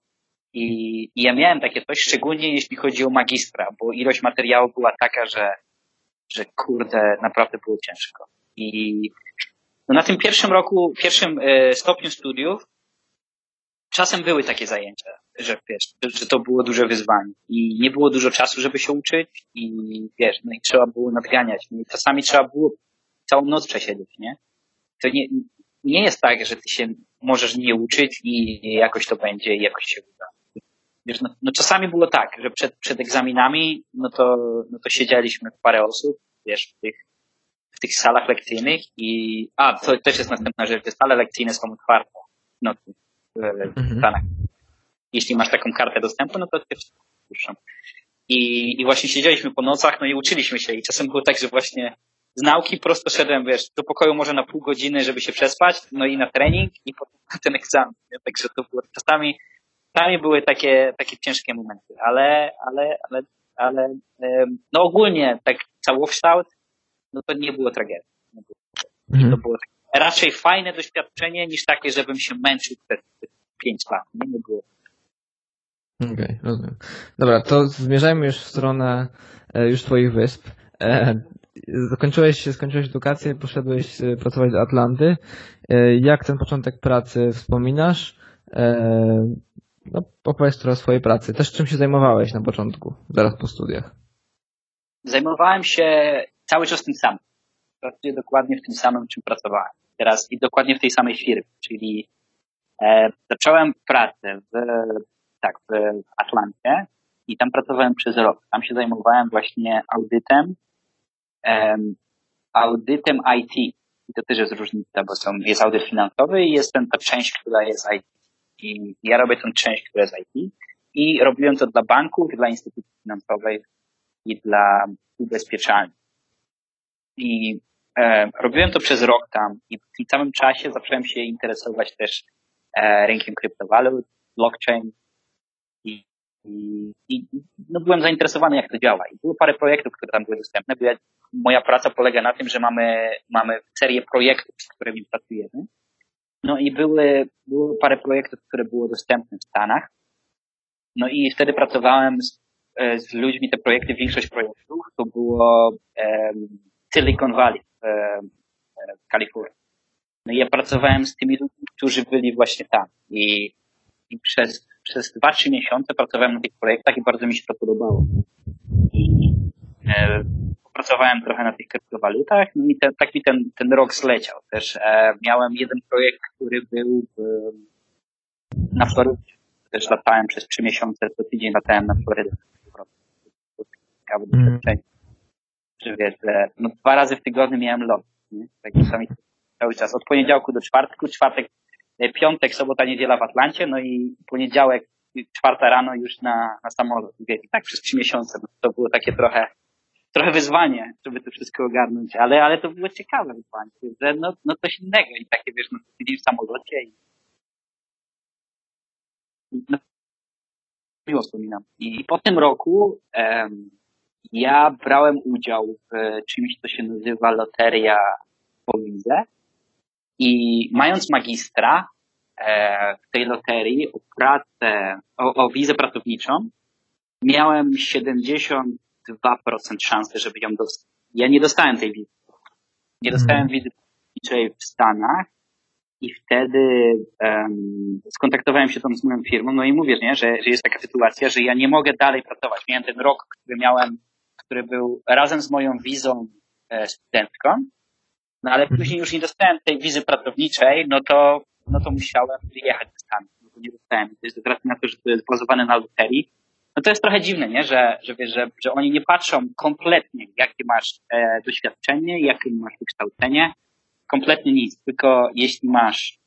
I, I ja miałem takie coś, szczególnie jeśli chodzi o magistra, bo ilość materiału była taka, że, że kurde, naprawdę było ciężko. I no na tym pierwszym roku, pierwszym e, stopniu studiów czasem były takie zajęcia, że wiesz, że to było duże wyzwanie i nie było dużo czasu, żeby się uczyć i wiesz, no i trzeba było nadganiać. No i czasami trzeba było całą noc przesiedzieć, nie? To nie, nie jest tak, że ty się możesz nie uczyć i jakoś to będzie i jakoś się uda. Wiesz, no, no czasami było tak, że przed, przed egzaminami, no to, no to siedzieliśmy parę osób, wiesz, w tych, w tych salach lekcyjnych i, a, to też jest następna rzecz, te sale lekcyjne są otwarte w nocy w Stanach. Mhm. Jeśli masz taką kartę dostępu, no to też puszczą. I, I właśnie siedzieliśmy po nocach, no i uczyliśmy się i czasem było tak, że właśnie z nauki prosto szedłem, wiesz, do pokoju może na pół godziny, żeby się przespać, no i na trening i potem na ten egzamin. Także to było czasami, czasami były takie, takie ciężkie momenty, ale, ale, ale, ale no ogólnie tak całokształt, no to nie było tragedii. Nie było. Mhm. To było tak raczej fajne doświadczenie niż takie, żebym się męczył przez 5 lat. Nie, nie było. Okej, okay, rozumiem. Dobra, to zmierzajmy już w stronę e, już twoich wysp. E, zakończyłeś, skończyłeś edukację, poszedłeś e, pracować do Atlanty. Jak ten początek pracy wspominasz? No, opowiedz trochę o swojej pracy. Też czym się zajmowałeś na początku, zaraz po studiach? Zajmowałem się cały czas tym samym. Pracuję dokładnie w tym samym, czym pracowałem teraz i dokładnie w tej samej firmie, czyli e, zacząłem pracę w, tak, w Atlancie i tam pracowałem przez rok. Tam się zajmowałem właśnie audytem, e, audytem IT. I to też jest różnica, bo są, jest audyt finansowy i jest ten, ta część, która jest IT. I ja robię tę część, która jest IT i robiłem to dla banków, dla instytucji finansowych i dla ubezpieczalni. I E, robiłem to przez rok tam i w tym samym czasie zacząłem się interesować też e, rynkiem kryptowalut, blockchain i, i, no byłem zainteresowany jak to działa. I było parę projektów, które tam były dostępne. Bo ja, moja praca polega na tym, że mamy, mamy serię projektów, z którymi pracujemy. No i były, było parę projektów, które było dostępne w Stanach. No i wtedy pracowałem z, e, z ludźmi, te projekty, większość projektów to było um, Silicon Valley w Kalifornii. No i ja pracowałem z tymi ludźmi, którzy byli właśnie tam i, i przez, przez 2-3 miesiące pracowałem na tych projektach i bardzo mi się to podobało. I e, popracowałem trochę na tych kryptowalutach no i te, tak mi ten, ten rok zleciał. Też e, miałem jeden projekt, który był w, na Florydzie. Też latałem przez 3 miesiące, co tydzień latałem na Florydę. Ciekawe mm. doświadczenie że wiesz, że no, dwa razy w tygodniu miałem lot. Nie? Tak czasami cały czas. Od poniedziałku do czwartku, czwartek, e, piątek, sobota, niedziela w Atlancie, no i poniedziałek, czwarta rano już na, na samolot. I tak przez trzy miesiące. No, to było takie trochę, trochę wyzwanie, żeby to wszystko ogarnąć, ale, ale to było ciekawe wyzwanie, że no, no coś innego i takie, wiesz, no tydzień w samolocie i no, miło wspominam. I po tym roku um, ja brałem udział w czymś, co się nazywa Loteria po wizę i mając magistra e, w tej loterii o pracę, o, o wizę pracowniczą, miałem 72% szansy, żeby ją dostać. Ja nie dostałem tej wizy. Nie dostałem mhm. wizy pracowniczej w Stanach i wtedy um, skontaktowałem się z moją firmą, no i mówię, nie, że, że jest taka sytuacja, że ja nie mogę dalej pracować. Miałem ten rok, który miałem, który był razem z moją wizą e, studentką, no ale mhm. później już nie dostałem tej wizy pracowniczej, no to, no to musiałem wyjechać ze Stanów. No to nie dostałem. To jest z racji na to, że to jest bazowane na loterii. No to jest trochę dziwne, nie? Że, że, wiesz, że, że oni nie patrzą kompletnie, jakie masz e, doświadczenie, jakie masz wykształcenie, kompletnie nic, tylko jeśli masz,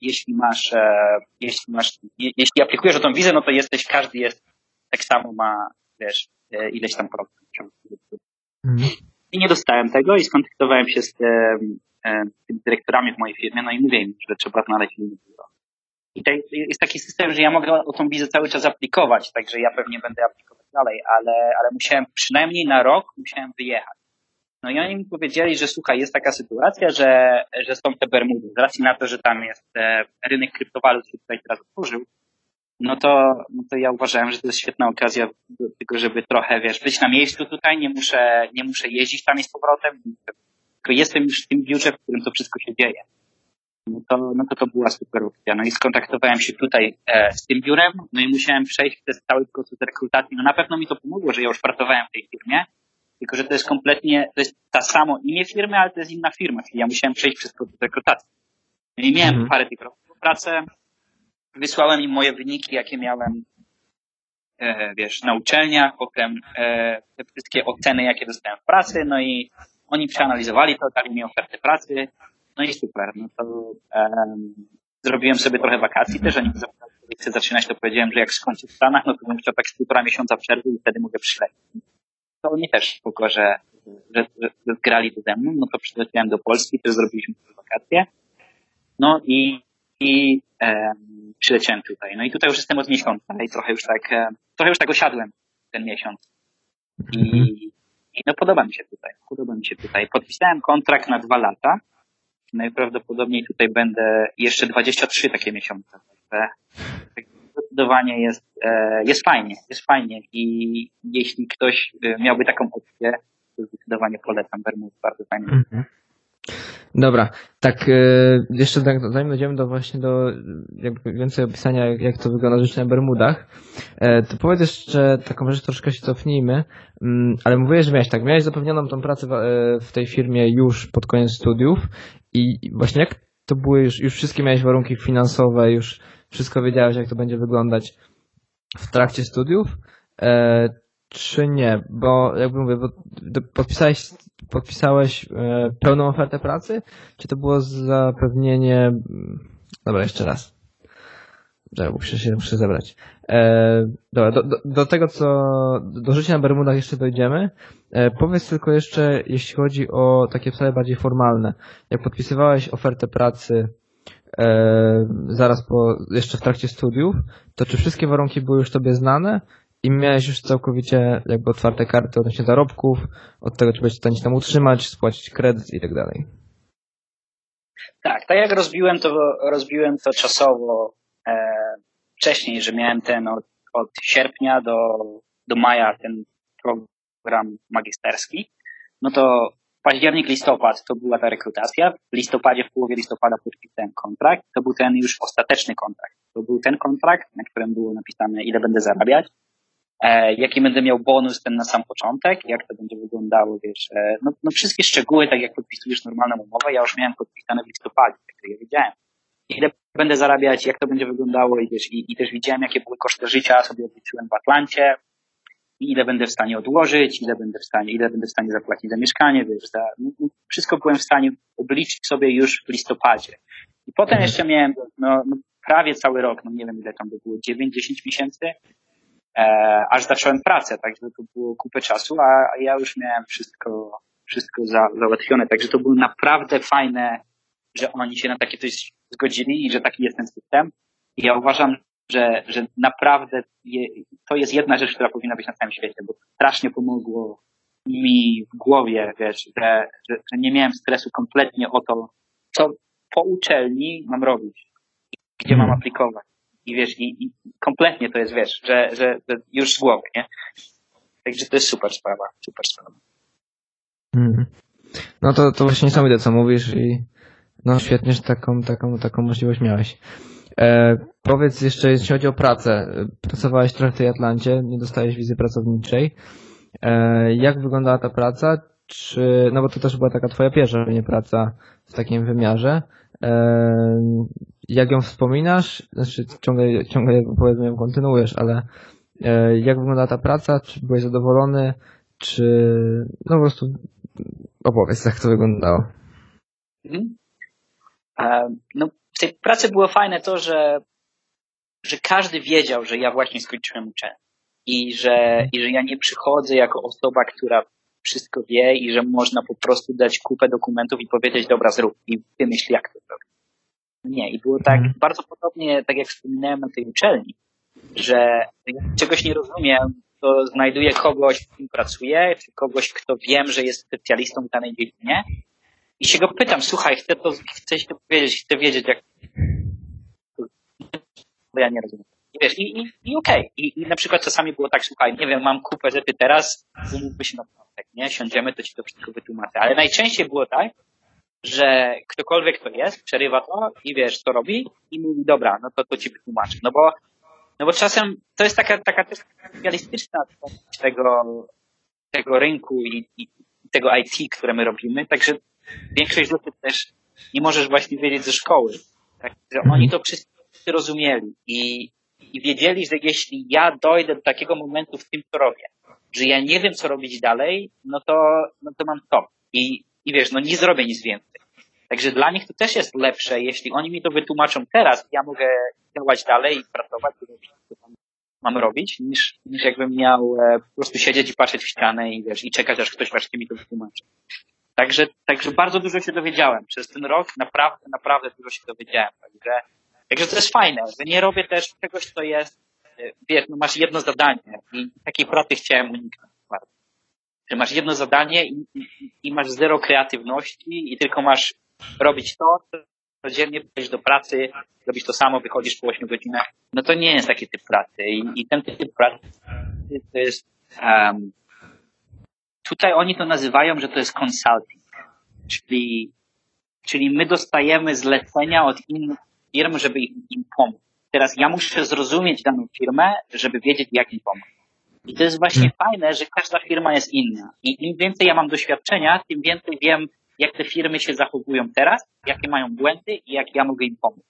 jeśli masz, e, jeśli masz, je, jeśli aplikujesz o tą wizę, no to jesteś, każdy jest, tak samo ma, wiesz, e, ileś tam procent. I nie dostałem tego i skontaktowałem się z e, e, tymi dyrektorami w mojej firmie, no i mówię im, że trzeba znaleźć inny biuro. I to jest taki system, że ja mogę o tą wizę cały czas aplikować, także ja pewnie będę aplikować dalej, ale, ale musiałem przynajmniej na rok musiałem wyjechać. No i oni mi powiedzieli, że słuchaj, jest taka sytuacja, że, że są te Bermudy. Z racji na to, że tam jest e, rynek kryptowalut się tutaj teraz otworzył, no to, no to ja uważałem, że to jest świetna okazja do tego, żeby trochę, wiesz, być na miejscu tutaj, nie muszę, nie muszę jeździć tam i z powrotem, tylko jestem już w tym biurze, w którym to wszystko się dzieje. No to, no to to była super opcja. No i skontaktowałem się tutaj e, z tym biurem, no i musiałem przejść przez cały proces rekrutacji. No na pewno mi to pomogło, że ja już pracowałem w tej firmie, tylko, że to jest kompletnie, to jest ta samo imię firmy, ale to jest inna firma, czyli ja musiałem przejść przez proces rekrutacji. No I miałem mhm. parę tych pracę, wysłałem im moje wyniki, jakie miałem, e, wiesz, na uczelniach, potem e, te wszystkie oceny, jakie dostałem w pracy, no i oni przeanalizowali to, dali mi ofertę pracy, no i super, no to e, zrobiłem sobie trochę wakacji też, oni zapytali, chcę zaczynać, to powiedziałem, że jak skończę w Stanach, no to bym chciał tak z półtora miesiąca przerwy i wtedy mogę przylecieć to oni też spoko, że, że, że, zgrali to ze mną, no to przyleciałem do Polski, też zrobiliśmy wakacje. No i, i e, przyleciałem tutaj. No i tutaj już jestem od miesiąca i trochę już tak, e, trochę już tak osiadłem ten miesiąc. I, mhm. I no podoba mi się tutaj, podoba mi się tutaj. Podpisałem kontrakt na dwa lata. Najprawdopodobniej tutaj będę jeszcze 23 takie miesiące. Tak, zdecydowanie jest, e, jest fajnie, jest fajnie i jeśli ktoś e, miałby taką opcję, to zdecydowanie polecam Bermudy, bardzo fajnie. Mhm. Dobra, tak, e, jeszcze tak, zanim dojdziemy do właśnie do jakby więcej opisania, jak to wygląda życie na Bermudach, to powiedz jeszcze taką rzecz, troszkę się cofnijmy, mm, ale mówiłeś, że miałeś tak, miałeś zapewnioną tą pracę w tej firmie już pod koniec studiów i właśnie jak to były już, już wszystkie miałeś warunki finansowe, już wszystko wiedziałeś, jak to będzie wyglądać w trakcie studiów, e, czy nie? Bo jakby mówię, bo podpisałeś, podpisałeś e, pełną ofertę pracy, czy to było zapewnienie... Dobra, jeszcze raz. Czekaj, muszę się muszę zebrać. E, dobra, do, do, do, tego, co do życia na Bermudach jeszcze dojdziemy. E, powiedz tylko jeszcze, jeśli chodzi o takie sprawy bardziej formalne. Jak podpisywałeś ofertę pracy e, zaraz po, jeszcze w trakcie studiów, to czy wszystkie warunki były już tobie znane i miałeś już całkowicie jakby otwarte karty odnośnie zarobków, od tego, czy będziesz w stanie się tam utrzymać, spłacić kredyt i tak dalej? Tak, tak jak rozbiłem to, rozbiłem to czasowo e, wcześniej, że miałem ten od, od sierpnia do, do maja ten program magisterski, no to październik, listopad to była ta rekrutacja. W listopadzie, w połowie listopada podpisałem kontrakt. To był ten już ostateczny kontrakt. To był ten kontrakt, na którym było napisane, ile będę zarabiać, jaki będę miał bonus ten na sam początek, jak to będzie wyglądało, wiesz, e, no, no, wszystkie szczegóły, tak jak podpisujesz normalną umowę, ja już miałem podpisane w listopadzie, tak ja wiedziałem. Ile będę zarabiać, jak to będzie wyglądało i, wiesz, i, i też widziałem, jakie były koszty życia, sobie obliczyłem w Atlancie, ile będę w stanie odłożyć, ile będę w stanie, ile będę w stanie zapłacić za mieszkanie, wiesz, za, no, no wszystko byłem w stanie obliczyć sobie już w listopadzie. I potem jeszcze miałem, no, no, prawie cały rok, no nie wiem ile tam by było, 9-10 miesięcy, e, aż zacząłem pracę, także to było kupę czasu, a, a ja już miałem wszystko, wszystko za, załatwione, także to było naprawdę fajne, że oni się na takie coś zgodzili i że taki jest ten system. I ja uważam, że, że naprawdę je, to jest jedna rzecz, która powinna być na całym świecie, bo strasznie pomogło mi w głowie, wiesz, że, że, że nie miałem stresu kompletnie o to, co po uczelni mam robić, gdzie mam mhm. aplikować. I wiesz, i, i kompletnie to jest, wiesz, że, że, że, już z głowy, nie? Także to jest super sprawa, super sprawa. Hmm. No to, to właśnie niesamowite, co mówisz i No świetnie, że taką, taką, taką możliwość miałeś. E, powiedz jeszcze, jeśli chodzi o pracę. Pracowałeś trochę w tej Atlancie, nie dostałeś wizy pracowniczej. E, jak wyglądała ta praca? Czy, no bo to też była taka twoja pierwsza nie praca w takim wymiarze. E, jak ją wspominasz? Znaczy ciągle, ciągle powiedzmy ją kontynuujesz, ale e, jak wyglądała ta praca? Czy byłeś zadowolony? Czy no po prostu opowiedz, jak to wyglądało. Mhm. No, w tej pracy było fajne to, że, że każdy wiedział, że ja właśnie skończyłem uczelnię i że, i że ja nie przychodzę jako osoba, która wszystko wie i że można po prostu dać kupę dokumentów i powiedzieć, dobra, zrób i wymyśl, jak to zrobić. Nie, i było tak mhm. bardzo podobnie, tak jak wspominałem na tej uczelni, że jak czegoś nie rozumiem, to znajduję kogoś, z kim pracuję, czy kogoś, kto wiem, że jest specjalistą w danej dziedzinie i się go pytam, słuchaj, chcę to, chcę się to powiedzieć, chcę wiedzieć, jak bo ja nie rozumiem. I wiesz, i, i, i okej. Okay. I, I na przykład czasami było tak, słuchaj, nie wiem, mam kupę rzeczy teraz, umówmy się na piątek, nie? Siądziemy, to ci to wszystko wytłumaczę. Ale najczęściej było tak, że ktokolwiek to jest, przerywa to i wiesz, co robi i mówi, dobra, no to to ci wytłumaczę. No bo, no bo czasem to jest taka, taka też realistyczna tego, tego rynku i, i tego IT, które my robimy, także większość rzeczy też nie możesz właśnie wiedzieć ze szkoły. Tak? Że oni to wszyscy rozumieli i, i wiedzieli, że jeśli ja dojdę do takiego momentu w tym, co robię, że ja nie wiem, co robić dalej, no to, no to mam to. I, I wiesz, no nie zrobię nic więcej. Także dla nich to też jest lepsze, jeśli oni mi to wytłumaczą teraz, ja mogę działać dalej i pracować, co tam mam robić, niż, niż jakbym miał e, po prostu siedzieć i patrzeć w ścianę i wiesz, i czekać, aż ktoś właśnie mi to wytłumaczy. Także, także bardzo dużo się dowiedziałem. Przez ten rok naprawdę, naprawdę dużo się dowiedziałem. Także, także to jest fajne, że nie robię też czegoś, co jest, e, wiesz, no masz jedno zadanie i takiej pracy chciałem uniknąć bardzo. Że masz jedno zadanie i, i, i masz zero kreatywności i tylko masz robić to, codziennie pójść do pracy, robisz to samo, wychodzisz po 8 godzinach. No to nie jest taki typ pracy i, i ten typ pracy to jest um, Tutaj oni to nazywają, że to jest consulting, czyli, czyli my dostajemy zlecenia od innych firm, żeby im, pomóc. Teraz ja muszę zrozumieć daną firmę, żeby wiedzieć, jak im pomóc. I to jest właśnie hmm. fajne, że każda firma jest inna. I im więcej ja mam doświadczenia, tym więcej wiem, jak te firmy się zachowują teraz, jakie mają błędy i jak ja mogę im pomóc.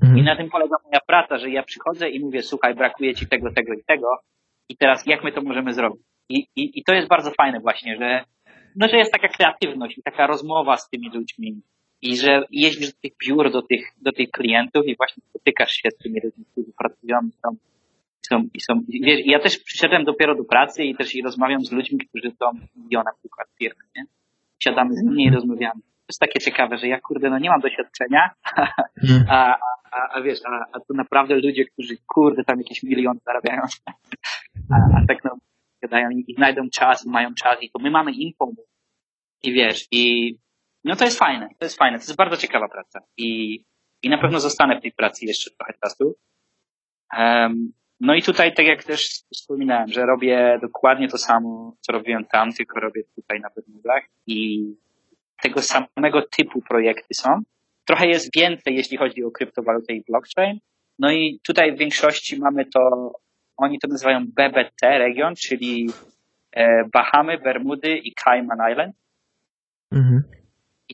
Hmm. I na tym polega moja praca, że ja przychodzę i mówię, słuchaj, brakuje ci tego, tego i tego. I teraz jak my to możemy zrobić? I, i, I to jest bardzo fajne właśnie, że, no, że jest taka kreatywność i taka rozmowa z tymi ludźmi i że jeździsz do tych biur, do tych, do tych klientów i właśnie spotykasz się z tymi ludźmi, którzy pracują i są, są, i są wiesz, ja też przyszedłem dopiero do pracy i też i rozmawiam z ludźmi, którzy są ja na przykład firmy, nie? Siadamy z nimi i rozmawiamy. To jest takie ciekawe, że ja kurde, no nie mam doświadczenia, mhm. a, a, a wiesz, a, a to naprawdę ludzie, którzy kurde tam jakieś miliony zarabiają, a, a tak no gadają i znajdą czas i mają czas i to my mamy im pomóc. I wiesz, i no to jest fajne, to jest fajne, to jest bardzo ciekawa praca i, i na pewno zostanę w tej pracy jeszcze trochę czasu. Um, no i tutaj, tak jak też wspominałem, że robię dokładnie to samo, co robiłem tam, tylko robię tutaj na Bermudach i tego samego typu projekty są. Trochę jest więcej, jeśli chodzi o kryptowalutę i blockchain. No i tutaj w większości mamy to oni to nazywają BBT region, czyli e, Bahamy, Bermudy i Cayman Island. Mhm.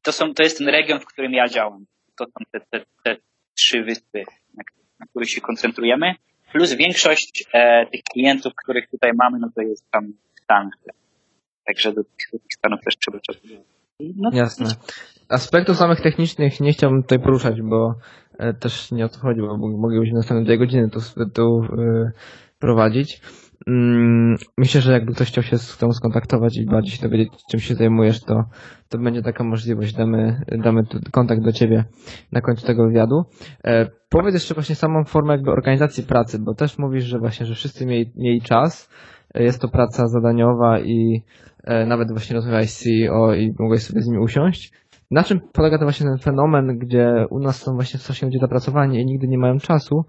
I to są, to jest ten region, w którym ja działam. To są te, te, te trzy wyspy, na, na których się koncentrujemy. Plus większość e, tych klientów, których tutaj mamy, no to jest tam w Stanach. Także do tych, do tych Stanów też trzeba czasu. No, Jasne. Aspektów samych technicznych nie chciałbym tutaj poruszać, bo e, też nie o to chodzi, bo moglibyśmy następne dwie godziny tu, tu e, prowadzić. Mm, myślę, że jakby ktoś chciał się z tą skontaktować i bardziej się dowiedzieć, czym się zajmujesz, to, to będzie taka możliwość. Damy, damy kontakt do Ciebie na końcu tego wywiadu. E, powiedz jeszcze właśnie samą formę jakby organizacji pracy, bo też mówisz, że właśnie, że wszyscy mieli, mieli czas. E, jest to praca zadaniowa i e, nawet właśnie rozmawiałeś z CEO i mogłeś sobie z nimi usiąść. Na czym polega to właśnie ten fenomen, gdzie u nas są właśnie strasznie ludzie zapracowani i nigdy nie mają czasu,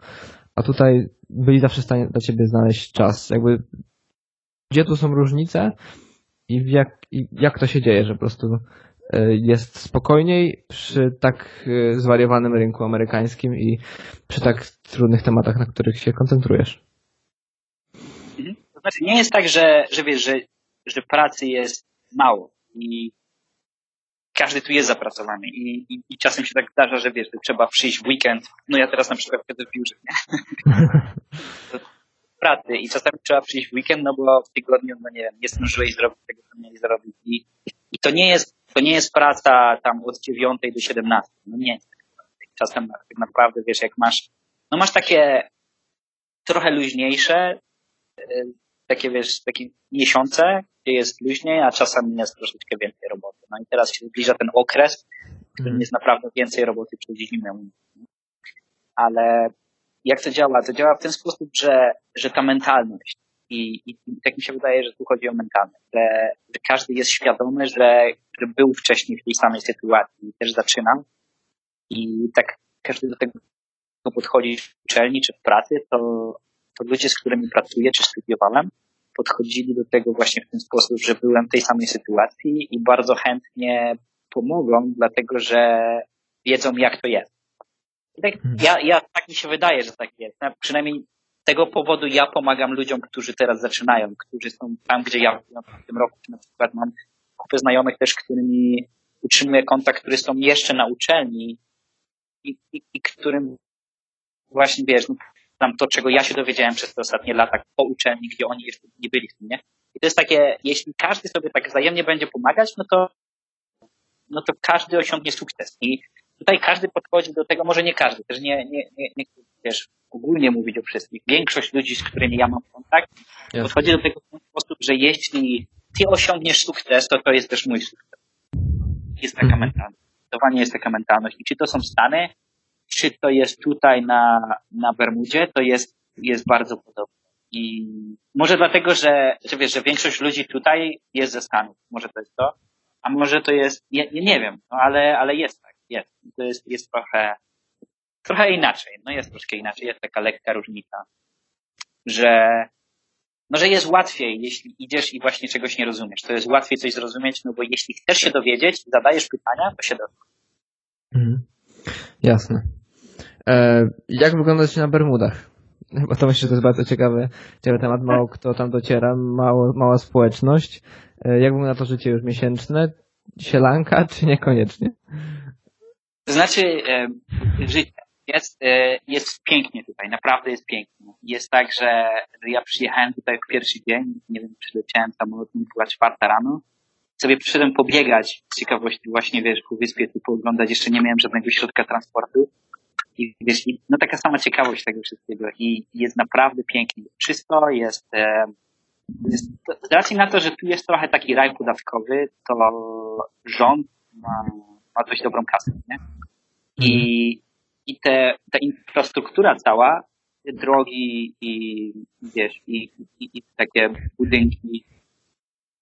a tutaj byli zawsze w stanie dla ciebie znaleźć czas. Jakby gdzie tu są różnice i jak, i jak to się dzieje, że po prostu jest spokojniej przy tak zwariowanym rynku amerykańskim i przy tak trudnych tematach, na których się koncentrujesz? Mhm. Znaczy nie jest tak, że, że wiesz, że, że pracy jest mało i każdy tu jest zapracowany i, i, i, czasem się tak zdarza, że wiesz, że trzeba przyjść w weekend. No ja teraz na przykład kiedy w biurze, nie? pracy i czasami trzeba przyjść w weekend, no bo w tygodniu, no nie wiem, nie zdążyłeś zrobić tego, co miałeś zrobić. I, i to nie jest, to nie jest praca tam od 9 do 17. No nie. Czasem tak naprawdę, wiesz, jak masz, no masz takie trochę luźniejsze, e, takie wiesz, takie miesiące, gdzie jest luźniej, a czasami jest troszeczkę więcej roboty. No i teraz się zbliża ten okres, w którym mhm. jest naprawdę więcej roboty przez zimę. Ale jak to działa? To działa w ten sposób, że, że ta mentalność i, i tak mi się wydaje, że tu chodzi o mentalność, że, że każdy jest świadomy, że, że był wcześniej w tej samej sytuacji, też zaczynał i tak każdy do tego podchodzi w uczelni czy w pracy, to, to ludzie, z którymi pracuję czy studiowałem, podchodzili do tego właśnie w ten sposób, że byłem w tej samej sytuacji i bardzo chętnie pomogą, dlatego że wiedzą, jak to jest. Tak, hmm. ja, ja, tak mi się wydaje, że tak jest. przynajmniej z tego powodu ja pomagam ludziom, którzy teraz zaczynają, którzy są tam, gdzie ja w tym roku na przykład mam kupę znajomych też, którymi utrzymuję kontakt, którzy są jeszcze na uczelni i, i, i którym właśnie wiesz, no, tam to, czego ja się dowiedziałem przez te ostatnie lata po uczelni, gdzie oni jeszcze nie byli w tym, nie? I to jest takie, jeśli każdy sobie tak wzajemnie będzie pomagać, no to, no to każdy osiągnie sukces. I tutaj każdy podchodzi do tego, może nie każdy, też nie, nie, nie, nie wiesz, ogólnie mówić o wszystkich. Większość ludzi, z którymi ja mam kontakt, Jasne. podchodzi do tego w ten sposób, że jeśli ty osiągniesz sukces, to to jest też mój sukces. Jest taka mhm. mentalność. Zdecydowanie jest taka mentalność. I czy to są Stany, czy to jest tutaj na, na Bermudzie, to jest, jest bardzo podobne. I może dlatego, że, że wiesz, że większość ludzi tutaj jest ze Stanów. Może to jest to, a może to jest, nie, nie wiem, no ale, ale jest tak, jest. To jest, jest trochę, trochę inaczej. No jest troszkę inaczej, jest taka lekka różnica, że, no, że jest łatwiej, jeśli idziesz i właśnie czegoś nie rozumiesz. To jest łatwiej coś zrozumieć, no bo jeśli chcesz się dowiedzieć, zadajesz pytania, to się dowiesz. Mhm. Jasne. E, jak wygląda się na Bermudach? Bo to myślę, że to jest bardzo ciekawy, ciekawy temat. Mało kto tam dociera, mało, mała społeczność. E, jak wygląda to życie już miesięczne? Sielanka, czy niekoniecznie? To znaczy, e, życie jest, jest pięknie tutaj, naprawdę jest pięknie. Jest tak, że ja przyjechałem tutaj w pierwszy dzień, nie wiem, przyleciałem samolotem, była czwarta rano, sobie przyszedłem pobiegać z ciekawości właśnie, wiesz, po wyspie, tu pooglądać, jeszcze nie miałem żadnego środka transportu. I wiesz, no taka sama ciekawość tego wszystkiego i jest naprawdę pięknie. Czysto jest, e, jest z racji na to, że tu jest trochę taki raj podatkowy, to rząd ma, ma dość dobrą kasę, nie? I, i te, ta infrastruktura cała, drogi i, wiesz, i, i, i takie budynki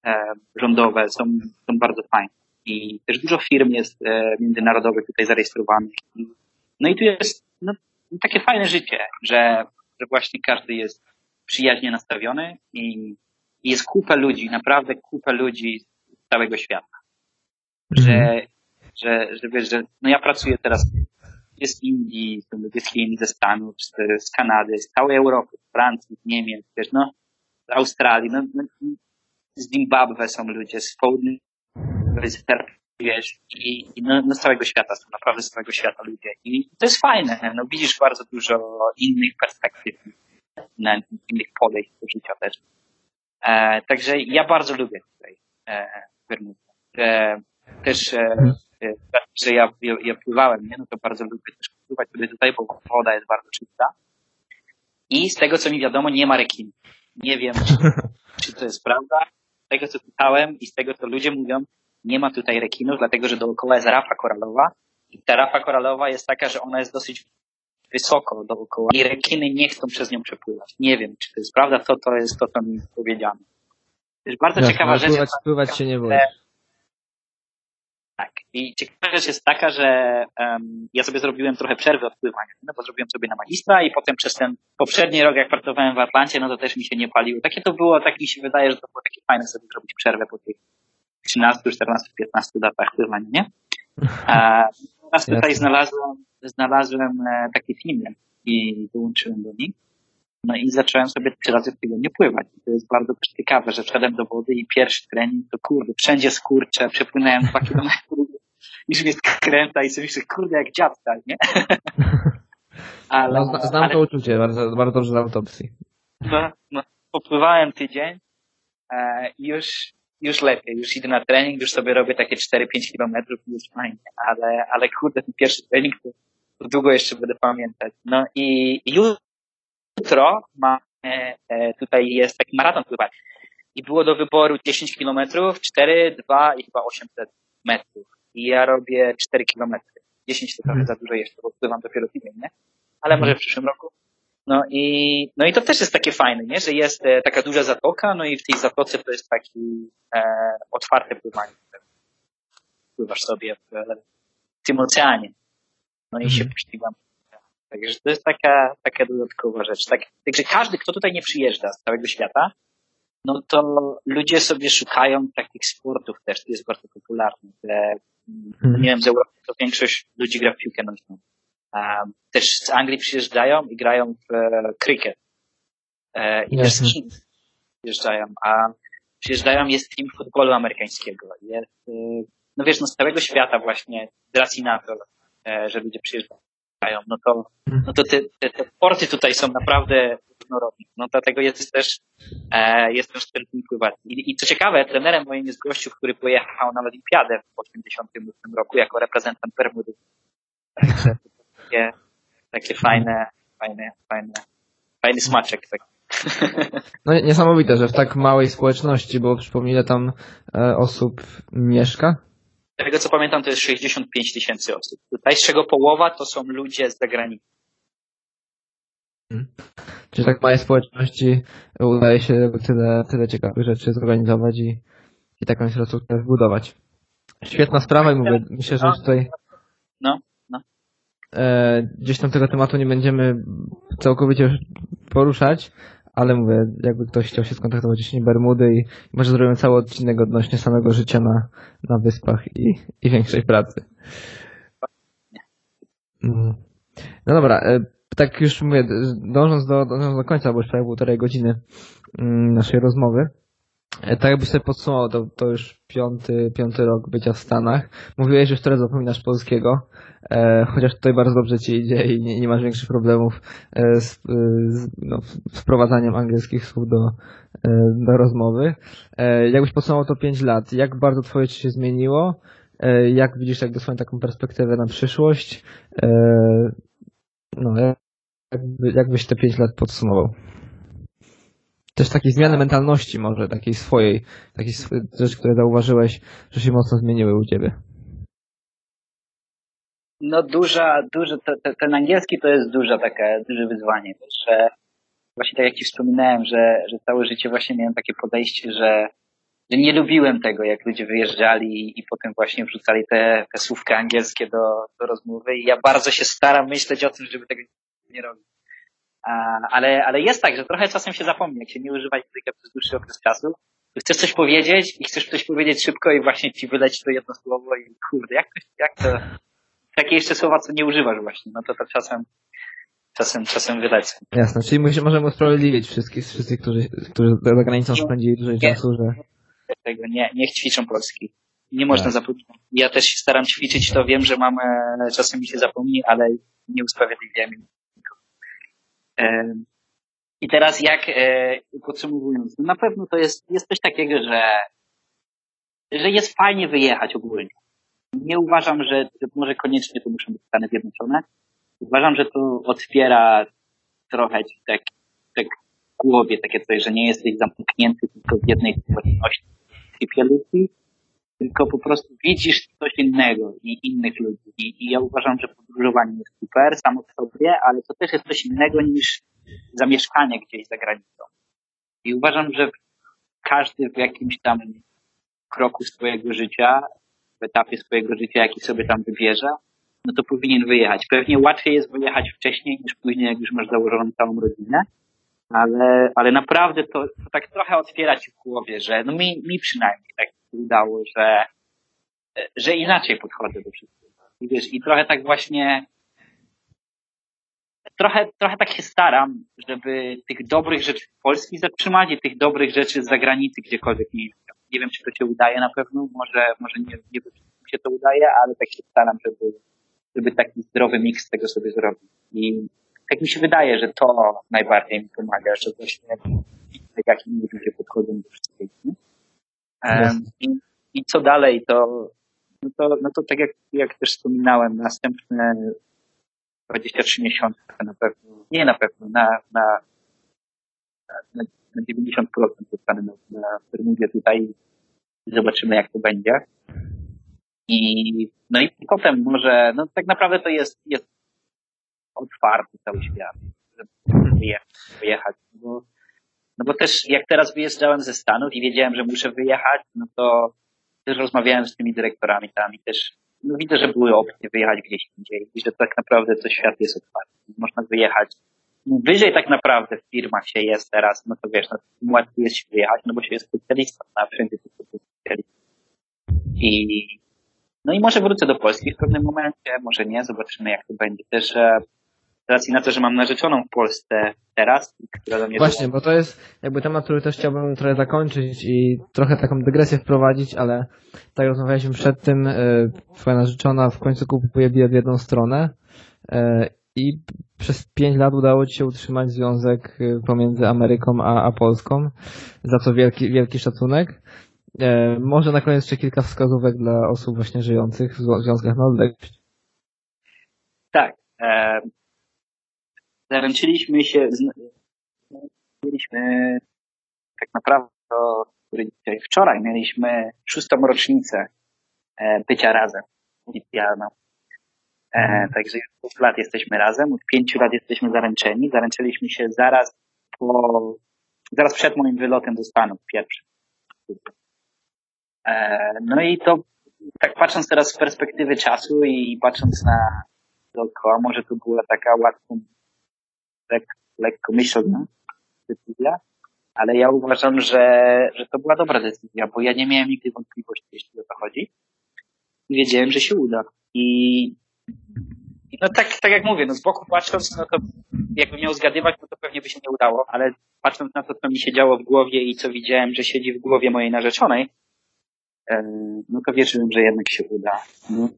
e, rządowe są, są bardzo fajne. I też dużo firm jest e, międzynarodowych tutaj zarejestrowanych. I no i tu jest no, takie fajne życie, że, że właśnie każdy jest przyjaźnie nastawiony i, i jest kupę ludzi, naprawdę kupę ludzi z całego świata. Że, mm. że, że wiesz, że no ja pracuję teraz z Indii, są ludzie z Chin, ze Stanów, z, z Kanady, z całej Europy, z Francji, z Niemiec, wiesz, no, z Australii, no, no z Zimbabwe są ludzie, z południa, z wiesz, i, i no, no, z całego świata, są naprawdę z całego świata ludzie. I to jest fajne, no widzisz bardzo dużo innych perspektyw, na innych podejść do życia też. E, także ja bardzo lubię tutaj e, Bermudę. E, też, e, e, że ja, ja, ja pływałem, nie? no to bardzo lubię też pływać sobie tutaj, bo woda jest bardzo czysta. I z tego, co mi wiadomo, nie ma rekin. Nie wiem, czy, czy to jest prawda. Z tego, co czytałem i z tego, co ludzie mówią, nie ma tutaj rekinów, dlatego że dookoła jest rafa koralowa i ta rafa koralowa jest taka, że ona jest dosyć wysoko dookoła i rekiny nie chcą przez nią przepływać. Nie wiem, czy to jest prawda, to to jest to, co mi powiedziano. To jest bardzo ciekawa rzecz. Pływać, pływać się nie boisz. Tak. I ciekawa rzecz jest taka, że um, ja sobie zrobiłem trochę przerwy od pływania, no bo zrobiłem sobie na magistra i potem przez ten poprzedni rok, jak pracowałem w Atlancie, no to też mi się nie paliło. Takie to było, tak mi się wydaje, że to było takie fajne sobie zrobić przerwę po tych 13, 14, 15 latach pływania, nie? A teraz tutaj znalazłem, znalazłem e, taki film i dołączyłem do nich. No i zacząłem sobie trzy razy w tygodniu pływać. I to jest bardzo ciekawe, że wszedłem do wody i pierwszy trening to kurde, wszędzie skurcze, przepłynąłem dwa kilometry, już mnie skręta i sobie myślę, kurde, jak dziadka, nie? ale, no, znam ale, to uczucie, bardzo, bardzo dobrze znam to No, no, popływałem tydzień e, już, już lepiej, już idę na trening, już sobie robię takie 4-5 kilometrów i już fajnie, ale, ale kurde, ten pierwszy trening to, to długo jeszcze będę pamiętać. No i jutro ma, e, tutaj jest taki maraton pływać i było do wyboru 10 kilometrów, 4, 2 i chyba 800 metrów. I ja robię 4 kilometry. 10 to trochę mhm. za dużo jeszcze, bo pływam dopiero tydzień, nie? Ale może w przyszłym roku. No i, no i to też jest takie fajne, nie? Że jest e, taka duża zatoka, no i w tej zatoce to jest taki e, otwarte pływanie. Pływasz sobie w, w tym oceanie. No i się mhm. pościgam. Także to jest taka, taka dodatkowa rzecz. Tak, także każdy, kto tutaj nie przyjeżdża z całego świata, no to ludzie sobie szukają takich sportów też, to jest bardzo popularne, że hmm. nie wiem, z Europy to większość ludzi gra w piłkę nożną. Też z Anglii przyjeżdżają i grają w e, cricket. E, I też z Chin przyjeżdżają, a przyjeżdżają jest team futbolu amerykańskiego. Jest, e, no wiesz, no z całego świata właśnie, z racji na to, e, że ludzie przyjeżdżają no to, mhm. no to te, te, te porty tutaj są naprawdę różnorodne. No dlatego jest też, e, jest też ten pływać. I, I co ciekawe, trenerem moim jest gościu, który pojechał na Olimpiadę w 88 roku jako reprezentant Bermudy. Także takie, takie fajne, fajne, fajne, fajny smaczek. Tak. No niesamowite, że w tak małej społeczności, bo przypomnij, ile tam e, osób mieszka? Z tego co pamiętam, to jest 65 tysięcy osób. Tutaj z czego połowa to są ludzie z zagranicy. Hmm. Czyli tak małej społeczności udaje się tyle, tyle ciekawych rzeczy zorganizować i, i taką infrastrukturę zbudować. Świetna sprawa i mówię, myślę, że tutaj no. E, gdzieś tam tego tematu nie będziemy całkowicie poruszać, ale mówię, jakby ktoś chciał się skontaktować właśnie Bermudy i może zrobimy cały odcinek odnośnie samego życia na, na wyspach i, i większej pracy. Mm. No dobra, e, tak już mówię, dążąc do, dążąc do końca, bo już prawie półtorej godziny mm, naszej rozmowy, e, tak jakbyś sobie podsumował, to, to już piąty, piąty rok bycia w Stanach. Mówiłeś, że teraz zapominasz polskiego, e, chociaż tutaj bardzo dobrze ci idzie i nie, nie masz większych problemów e, z, e, z no, wprowadzaniem angielskich słów do, e, do rozmowy. E, jakbyś podsumował to pięć lat, jak bardzo twoje życie się zmieniło? E, jak widzisz jakby swoją taką perspektywę na przyszłość? no, jak, jakbyś te pięć lat podsumował? też takiej zmiany mentalności może, takiej swojej, takiej rzeczy, które zauważyłeś, że się mocno zmieniły u ciebie. No duża, duża, to, ten angielski to jest duża taka, duże wyzwanie, że właśnie tak jak ci wspominałem, że, że całe życie właśnie miałem takie podejście, że, że nie lubiłem tego, jak ludzie wyjeżdżali i potem właśnie wrzucali te, te słówka angielskie do, do rozmowy i ja bardzo się staram myśleć o tym, żeby tego nie robić. Ale, ale jest tak, że trochę czasem się zapomni, jak się nie używa języka przez dłuższy okres czasu, chcesz coś powiedzieć i chcesz coś powiedzieć szybko i właśnie ci wyleci to jedno słowo i kurde, jak to, jak to, takie jeszcze słowa, co nie używasz właśnie, no to to czasem, czasem, czasem wylecą. Jasne, czyli możemy usprawiedliwić wszystkich, wszystkich, którzy, którzy za granicą spędzili dużo czasu, że... Tego nie, niech ćwiczą polski. Nie można tak. zapomnieć. Ja też się staram ćwiczyć, to wiem, że mamy, czasem mi się zapomni, ale nie usprawiedliwiamy i teraz jak e, podsumowując, no na pewno to jest, jest coś takiego, że, że jest fajnie wyjechać ogólnie. Nie uważam, że, że może koniecznie to muszą być Stany Zjednoczone. Uważam, że to otwiera trochę tak, tak w głowie takie coś, że nie jesteś zamknięty tylko w jednej społeczności ludzi, tylko po prostu widzisz coś innego i innych ludzi. I, ja uważam, że podróżowanie jest super samo w sobie, ale to też jest coś innego niż zamieszkanie gdzieś za granicą. I uważam, że każdy w jakimś tam kroku swojego życia, etapie swojego życia, jaki sobie tam wybierze, no to powinien wyjechać. Pewnie łatwiej jest wyjechać wcześniej niż później, jak już masz założoną całą rodzinę, ale, ale naprawdę to, to tak trochę otwiera ci w głowie, że no mi, mi przynajmniej tak udało, że, że inaczej podchodzę do wszystkiego. I wiesz, i trochę tak właśnie trochę, trochę tak się staram, żeby tych dobrych rzeczy w Polski zatrzymać i tych dobrych rzeczy z zagranicy gdziekolwiek nie jest. Nie wiem, czy to się udaje na pewno, może, może nie, nie się to udaje, ale tak się staram, żeby, żeby taki zdrowy miks tego sobie zrobić. I tak mi się wydaje, że to najbardziej mi pomaga, że właśnie tak jak inni ludzie podchodzą do wszystkiego. Um, i, I co dalej, to no to, no to tak jak, jak też wspominałem, następne 23 miesiące na pewno, nie na pewno, na, na, na, na 90% zostanę na, na Bermudzie tutaj zobaczymy jak to będzie. I, no i potem może, no tak naprawdę to jest, jest otwarty cały świat, żeby wyjechać, bo, no bo też jak teraz wyjeżdżałem ze Stanów i wiedziałem, że muszę wyjechać, no to też rozmawiałem z tymi dyrektorami tam i też no widzę, że były opcje wyjechać gdzieś indziej i że tak naprawdę to świat jest otwarty. Można wyjechać. Wyżej tak naprawdę w firmach się jest teraz, no to wiesz, no, łatwiej jest się wyjechać, no bo się jest specjalistą, a wszędzie to jest specjalista. I, no i może wrócę do Polski w pewnym momencie, może nie, zobaczymy jak to będzie. Też z racji na to, że mam narzeczoną w Polsce teraz, która do mnie... Właśnie, bo to jest jakby temat, który też chciałbym trochę zakończyć i trochę taką dygresję wprowadzić, ale tak rozmawialiśmy przed tym, e, twoja narzeczona w końcu kupuje bilet w jedną stronę e, i przez pięć lat udało ci się utrzymać związek e, pomiędzy Ameryką a, a Polską, za co wielki, wielki szacunek. Może na koniec jeszcze kilka wskazówek dla osób właśnie żyjących w związkach na odległość. Tak zaręczyliśmy się, mieliśmy tak naprawdę dzisiaj, wczoraj mieliśmy szóstą rocznicę e, bycia razem. E, mhm. Także już dwóch lat jesteśmy razem, od pięciu lat jesteśmy zaręczeni. Zaręczyliśmy się zaraz po, zaraz przed moim wylotem do Stanów pierwszym. E, no i to, tak patrząc teraz z perspektywy czasu i patrząc na dookoła, może to była taka łatwa lek, lekko myślna decyzja, ale ja uważam, że, że to była dobra decyzja, bo ja nie miałem nigdy wątpliwości, jeśli o to chodzi. Wiedziałem, że się uda. I no tak, tak jak mówię, no z boku patrząc, no to jakbym miał zgadywać, no to pewnie by się nie udało, ale patrząc na to, co mi się działo w głowie i co widziałem, że siedzi w głowie mojej narzeczonej, no to wierzyłem, że jednak się uda. No,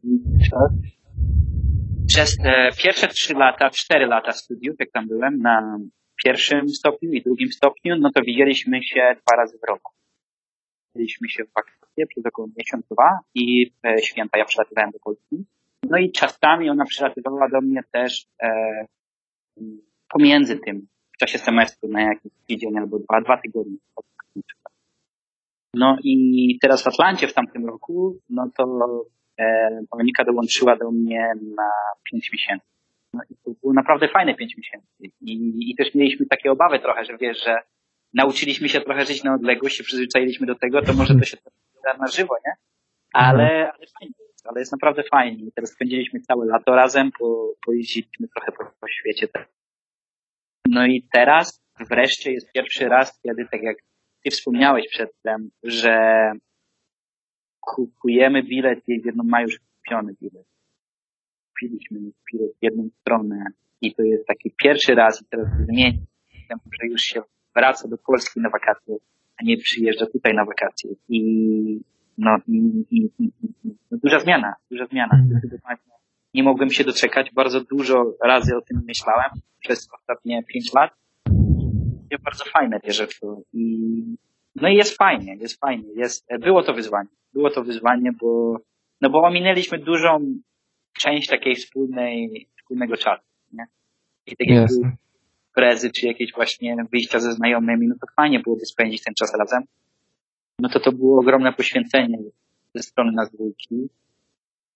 przez te pierwsze trzy lata, cztery lata studiów, jak tam byłem, na pierwszym stopniu i drugim stopniu, no to widzieliśmy się dwa razy w roku. Widzieliśmy się w wakacje przez około miesiąc, dwa i e, święta ja przylatywałem do Polski. No i czasami ona przylatywała do mnie też e, pomiędzy tym, w czasie semestru na jakiś tydzień albo dwa, dwa tygodnie. No i teraz w Atlancie w tamtym roku, no to Monika dołączyła do mnie na pięć miesięcy. No i to było naprawdę fajne pięć miesięcy. I, I też mieliśmy takie obawy trochę, że wiesz, że nauczyliśmy się trochę żyć na odległość, się przyzwyczailiśmy do tego, to może to się da na żywo, nie? Ale, mhm. ale fajnie, ale jest naprawdę fajnie. I teraz spędziliśmy całe lato razem, po, pojeździliśmy trochę po, po świecie. No i teraz wreszcie jest pierwszy raz, kiedy tak jak ty wspomniałeś przedtem, że kupujemy bilet i jedną ma już kupiony bilet. Kupiliśmy bilet w jedną stronę i to jest taki pierwszy raz i teraz zmieni, że już się wraca do Polski na wakacje, a nie przyjeżdża tutaj na wakacje. I no, i, i, i, duża zmiana, duża zmiana. Mhm. Nie mogłem się doczekać. Bardzo dużo razy o tym myślałem przez ostatnie pięć lat. Jest bardzo fajne w to. I, no i jest fajnie, jest fajnie. Jest, było to wyzwanie było to wyzwanie, bo, no bo ominęliśmy dużą część takiej wspólnej, wspólnego czasu, nie? I tak jak prezy, czy jakieś właśnie wyjścia ze znajomymi, no to fajnie byłoby spędzić ten czas razem. No to to było ogromne poświęcenie ze strony nas dwójki.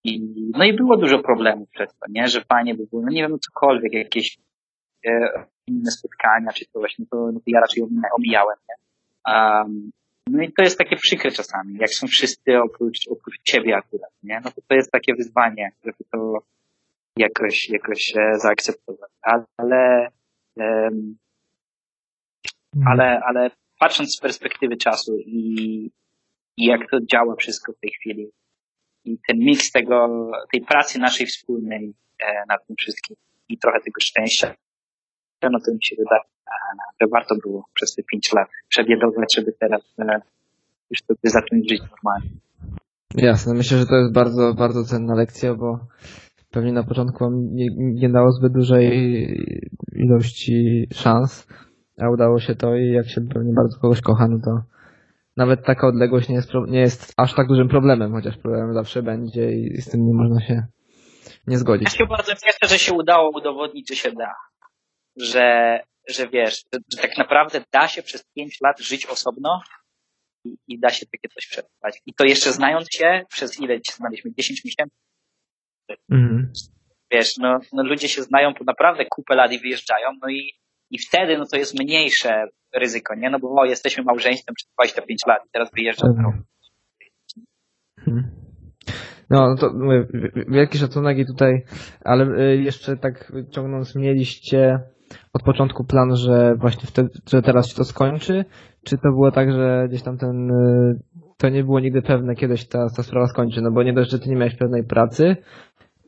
I, no i było dużo problemów przez to, nie? Że fajnie by było, no nie wiem, no cokolwiek, jakieś e, inne spotkania, czy to właśnie, to, no to ja raczej omijałem, nie? Um, no i to jest takie przykre czasami, jak są wszyscy oprócz, oprócz ciebie akurat, nie? No to to jest takie wyzwanie, żeby to jakoś, jakoś e, zaakceptować. Ale, um, ale, ale patrząc z perspektywy czasu i, i jak to działa wszystko w tej chwili. I ten miks tego, tej pracy naszej wspólnej e, nad tym wszystkim i trochę tego szczęścia, no to mi się wydaje, że warto było przez te pięć lat przebiedować, żeby teraz e, już sobie zacząć żyć normalnie. Jasne, myślę, że to jest bardzo, bardzo cenna lekcja, bo pewnie na początku nie, nie dało zbyt dużej ilości szans, a udało się to i jak się pewnie bardzo kogoś kocha, no to nawet taka odległość nie jest, nie jest aż tak dużym problemem, chociaż problemem zawsze będzie i z tym nie można się nie zgodzić. Ja się bardzo cieszę, że się udało udowodnić, że się da. Że, że wiesz, że tak naprawdę da się przez pięć lat żyć osobno i, i da się takie coś przetrwać. I to jeszcze znając się, przez ile się znaliśmy? 10 miesięcy? Mhm. Wiesz, no, no ludzie się znają po naprawdę kupę lat i wyjeżdżają, no i, i wtedy no to jest mniejsze ryzyko, nie? No bo o, jesteśmy małżeństwem przez 25 lat i teraz wyjeżdżam. Mhm. No, no to wielki szacunek i tutaj, ale y, jeszcze tak ciągnąc, mieliście od początku plan, że właśnie wtedy, że teraz się to skończy, czy to było tak, że gdzieś tam ten, y, to nie było nigdy pewne, kiedy się ta, ta sprawa skończy, no bo nie dość, że ty nie miałeś pewnej pracy,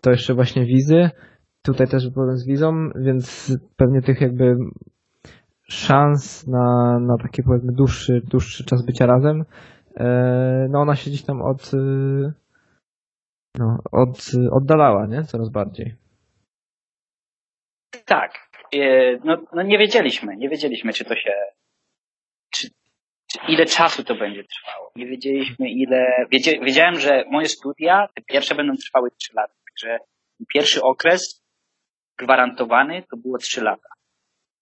to jeszcze właśnie wizy, tutaj też był problem z wizą, więc pewnie tych jakby szans na, na taki powiedzmy dłuższy, dłuższy czas bycia razem, e, no ona się gdzieś tam od, y, no, od, oddalała, nie? Coraz bardziej. Tak. E, no, no nie wiedzieliśmy, nie wiedzieliśmy, czy to się, czy, ile czasu to będzie trwało. Nie wiedzieliśmy, ile, wiedzia, wiedziałem, że moje studia, te pierwsze będą trwały trzy lata, także pierwszy okres gwarantowany to było trzy lata.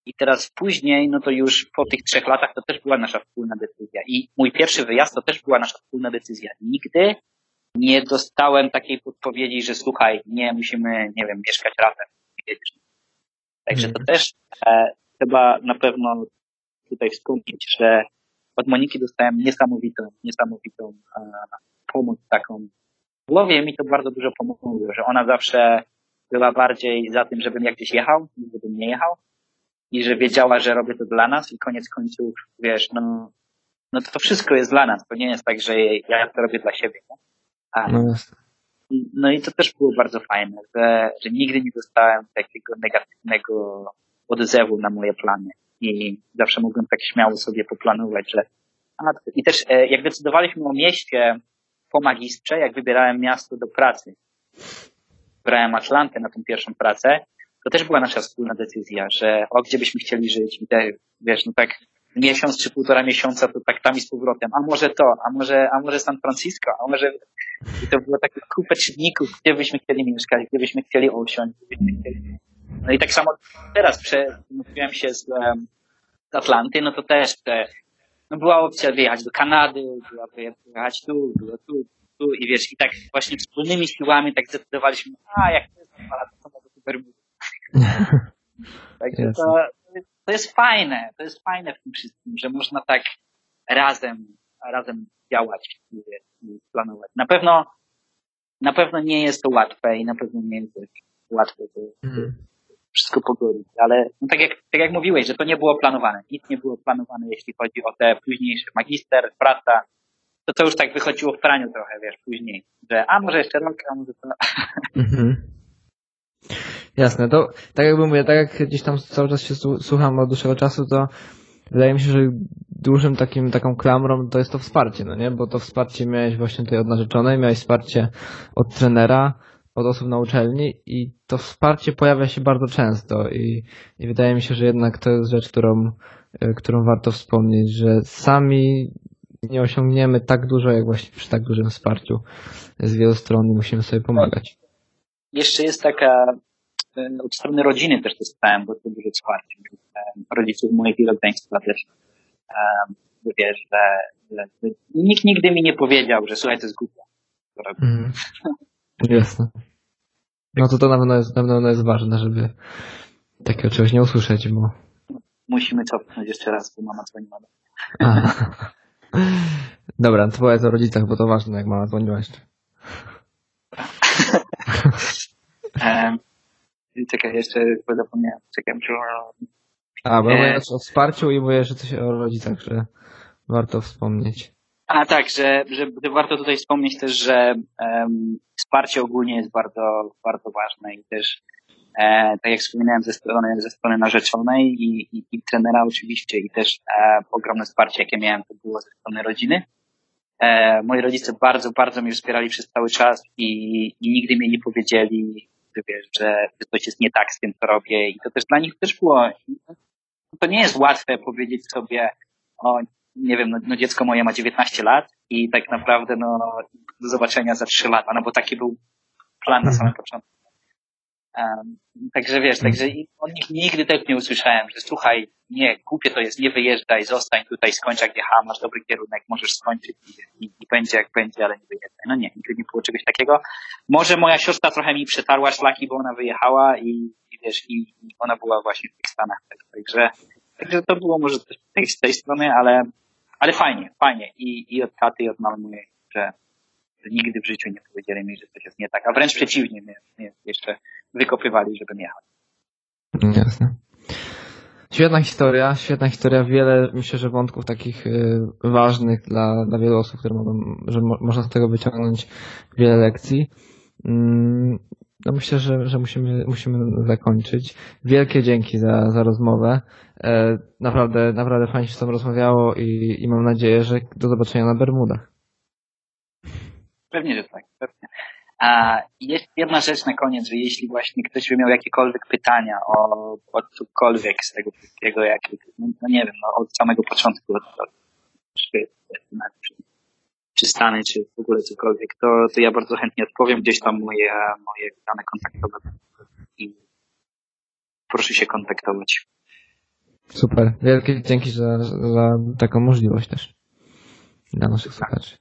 I teraz później, no to już po tych trzech latach to też była nasza wspólna decyzja. I mój pierwszy wyjazd to też była nasza wspólna decyzja. Nigdy nie dostałem takiej podpowiedzi, że słuchaj, nie, musimy, nie wiem, mieszkać razem. Także to mhm. też e, trzeba na pewno tutaj wspomnieć, że od Moniki dostałem niesamowitą, niesamowitą e, pomoc taką. W głowie mi to bardzo dużo pomogło, że ona zawsze była bardziej za tym, żebym jak gdzieś jechał, niż żebym nie jechał. I że wiedziała, że robię to dla nas i koniec końców, wiesz, no, no to wszystko jest dla nas. To nie jest tak, że ja to robię dla siebie. Nie? A, no, no i to też było bardzo fajne, że, że nigdy nie dostałem takiego negatywnego odzewu na moje plany. I zawsze mogłem tak śmiało sobie poplanować, że a, i też e, jak decydowaliśmy o mieście po magistrze, jak wybierałem miasto do pracy, wybrałem Atlantę na tą pierwszą pracę, to też była nasza wspólna decyzja, że o gdzie byśmy chcieli żyć. I te, wiesz, no tak miesiąc czy półtora miesiąca to tak tam i z powrotem, a może to, a może, a może San Francisco, a może i to było takie kupę czynników, gdzie byśmy chcieli mieszkać, gdzie byśmy chcieli chcieli. No i tak samo teraz przemówiłem się z, z Atlanty, no to też te, no była opcja wyjechać do Kanady, była wyjechać tu, było tu, tu i wiesz, i tak właśnie wspólnymi siłami tak zdecydowaliśmy, a jak to jest to może super Także to, to jest fajne, to jest fajne w tym wszystkim, że można tak razem, razem działać i, i planować. Na pewno, na pewno nie jest to łatwe i na pewno nie jest łatwe to, mm. wszystko pogodzić, ale no tak, jak, tak jak mówiłeś, że to nie było planowane. Nic nie było planowane, jeśli chodzi o te późniejsze magister, praca, to to już tak wychodziło w praniu trochę, wiesz, później, że a może jeszcze rok, a może to... Mm-hmm. Jasne, to tak jakby mówię, tak jak gdzieś tam cały czas się słucham od dłuższego czasu, to wydaje mi się, że dużym takim, taką klamrą to jest to wsparcie, no nie? Bo to wsparcie miałeś właśnie tutaj od narzeczonej, miałeś wsparcie od trenera, od osób na uczelni i to wsparcie pojawia się bardzo często i, i wydaje mi się, że jednak to jest rzecz, którą, e, którą warto wspomnieć, że sami nie osiągniemy tak dużo, jak właśnie przy tak dużym wsparciu z wielu stron i musimy sobie pomagać. Jeszcze jest taka od strony rodziny też dostałem bardzo duże wsparcie. Rodziców mojego rodzeństwa też wiesz, że, że, nikt nigdy mi nie powiedział, że słuchaj, to jest głupie. Mm. Jasne. No to to na pewno jest, na pewno jest ważne, żeby takiego czegoś nie usłyszeć, bo... Musimy cofnąć jeszcze raz, bo mama dzwoniła. Dobra, to powiedz o rodzicach, bo to ważne, jak mama dzwoniła jeszcze. Czekaj, jeszcze zapomniałem. Czekaj, muszę... A, bo e... mówisz o wsparciu i mówię, że coś o rodzicach, że warto wspomnieć. A tak, że, że, że warto tutaj wspomnieć też, że um, wsparcie ogólnie jest bardzo, bardzo ważne i też e, tak jak wspominałem ze strony, ze strony narzeczonej i, i, i trenera oczywiście i też e, ogromne wsparcie jakie miałem to było ze strony rodziny. E, moi rodzice bardzo, bardzo mnie wspierali przez cały czas i, i nigdy mi nie powiedzieli, że, wiesz, że, coś jest nie tak z tym, co robię i to też dla nich też było, to nie jest łatwe powiedzieć sobie, o, nie wiem, no, no dziecko moje ma 19 lat i tak naprawdę no do zobaczenia za 3 lata, no bo taki był plan na samym mhm. początku. Um, także wiesz, także od nich nigdy tak nie usłyszałem, że słuchaj, nie, głupie to jest, nie wyjeżdżaj, zostań tutaj, skończ jak jechałem, masz dobry kierunek, możesz skończyć i, i, będzie jak będzie, ale nie wyjeżdżaj. No nie, nigdy nie było czegoś takiego. Może moja siostra trochę mi przetarła szlaki, bo ona wyjechała i, i wiesz, i, i ona była właśnie w tych Stanach, tak, także, także to było może też z tej, z tej strony, ale, ale fajnie, fajnie i, i od taty i od mamy, że, że nigdy w życiu nie powiedzieli mi, że coś jest nie tak, a wręcz przeciwnie, mnie, mnie jeszcze wykopywali, żebym jechał. Jasne. Świetna historia, świetna historia. Wiele, myślę, że wątków takich y, ważnych dla, dla wielu osób, które mogą, że mo, można z tego wyciągnąć wiele lekcji. Mm, no myślę, że, że musimy, musimy zakończyć. Wielkie dzięki za, za rozmowę. E, naprawdę, naprawdę fajnie się z tobą rozmawiało i, i mam nadzieję, że do zobaczenia na Bermudach. Pewnie, że tak, pewnie. A jest jedna rzecz na koniec, że jeśli właśnie ktoś by miał jakiekolwiek pytania o, o cokolwiek z tego wszystkiego, jak, no, nie wiem, no, od samego początku, czy, czy Stany, czy w ogóle cokolwiek, to, to ja bardzo chętnie odpowiem gdzieś tam moje, moje dane kontaktowe i proszę się kontaktować. Super. Wielkie dzięki za, za taką możliwość też dla naszych słuchaczy.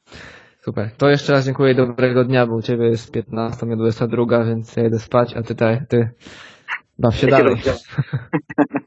Super. To jeszcze raz dziękuję i dobrego dnia, bo u Ciebie jest 15, mnie 22, więc ja idę spać, a Ty, ty baw się dalej.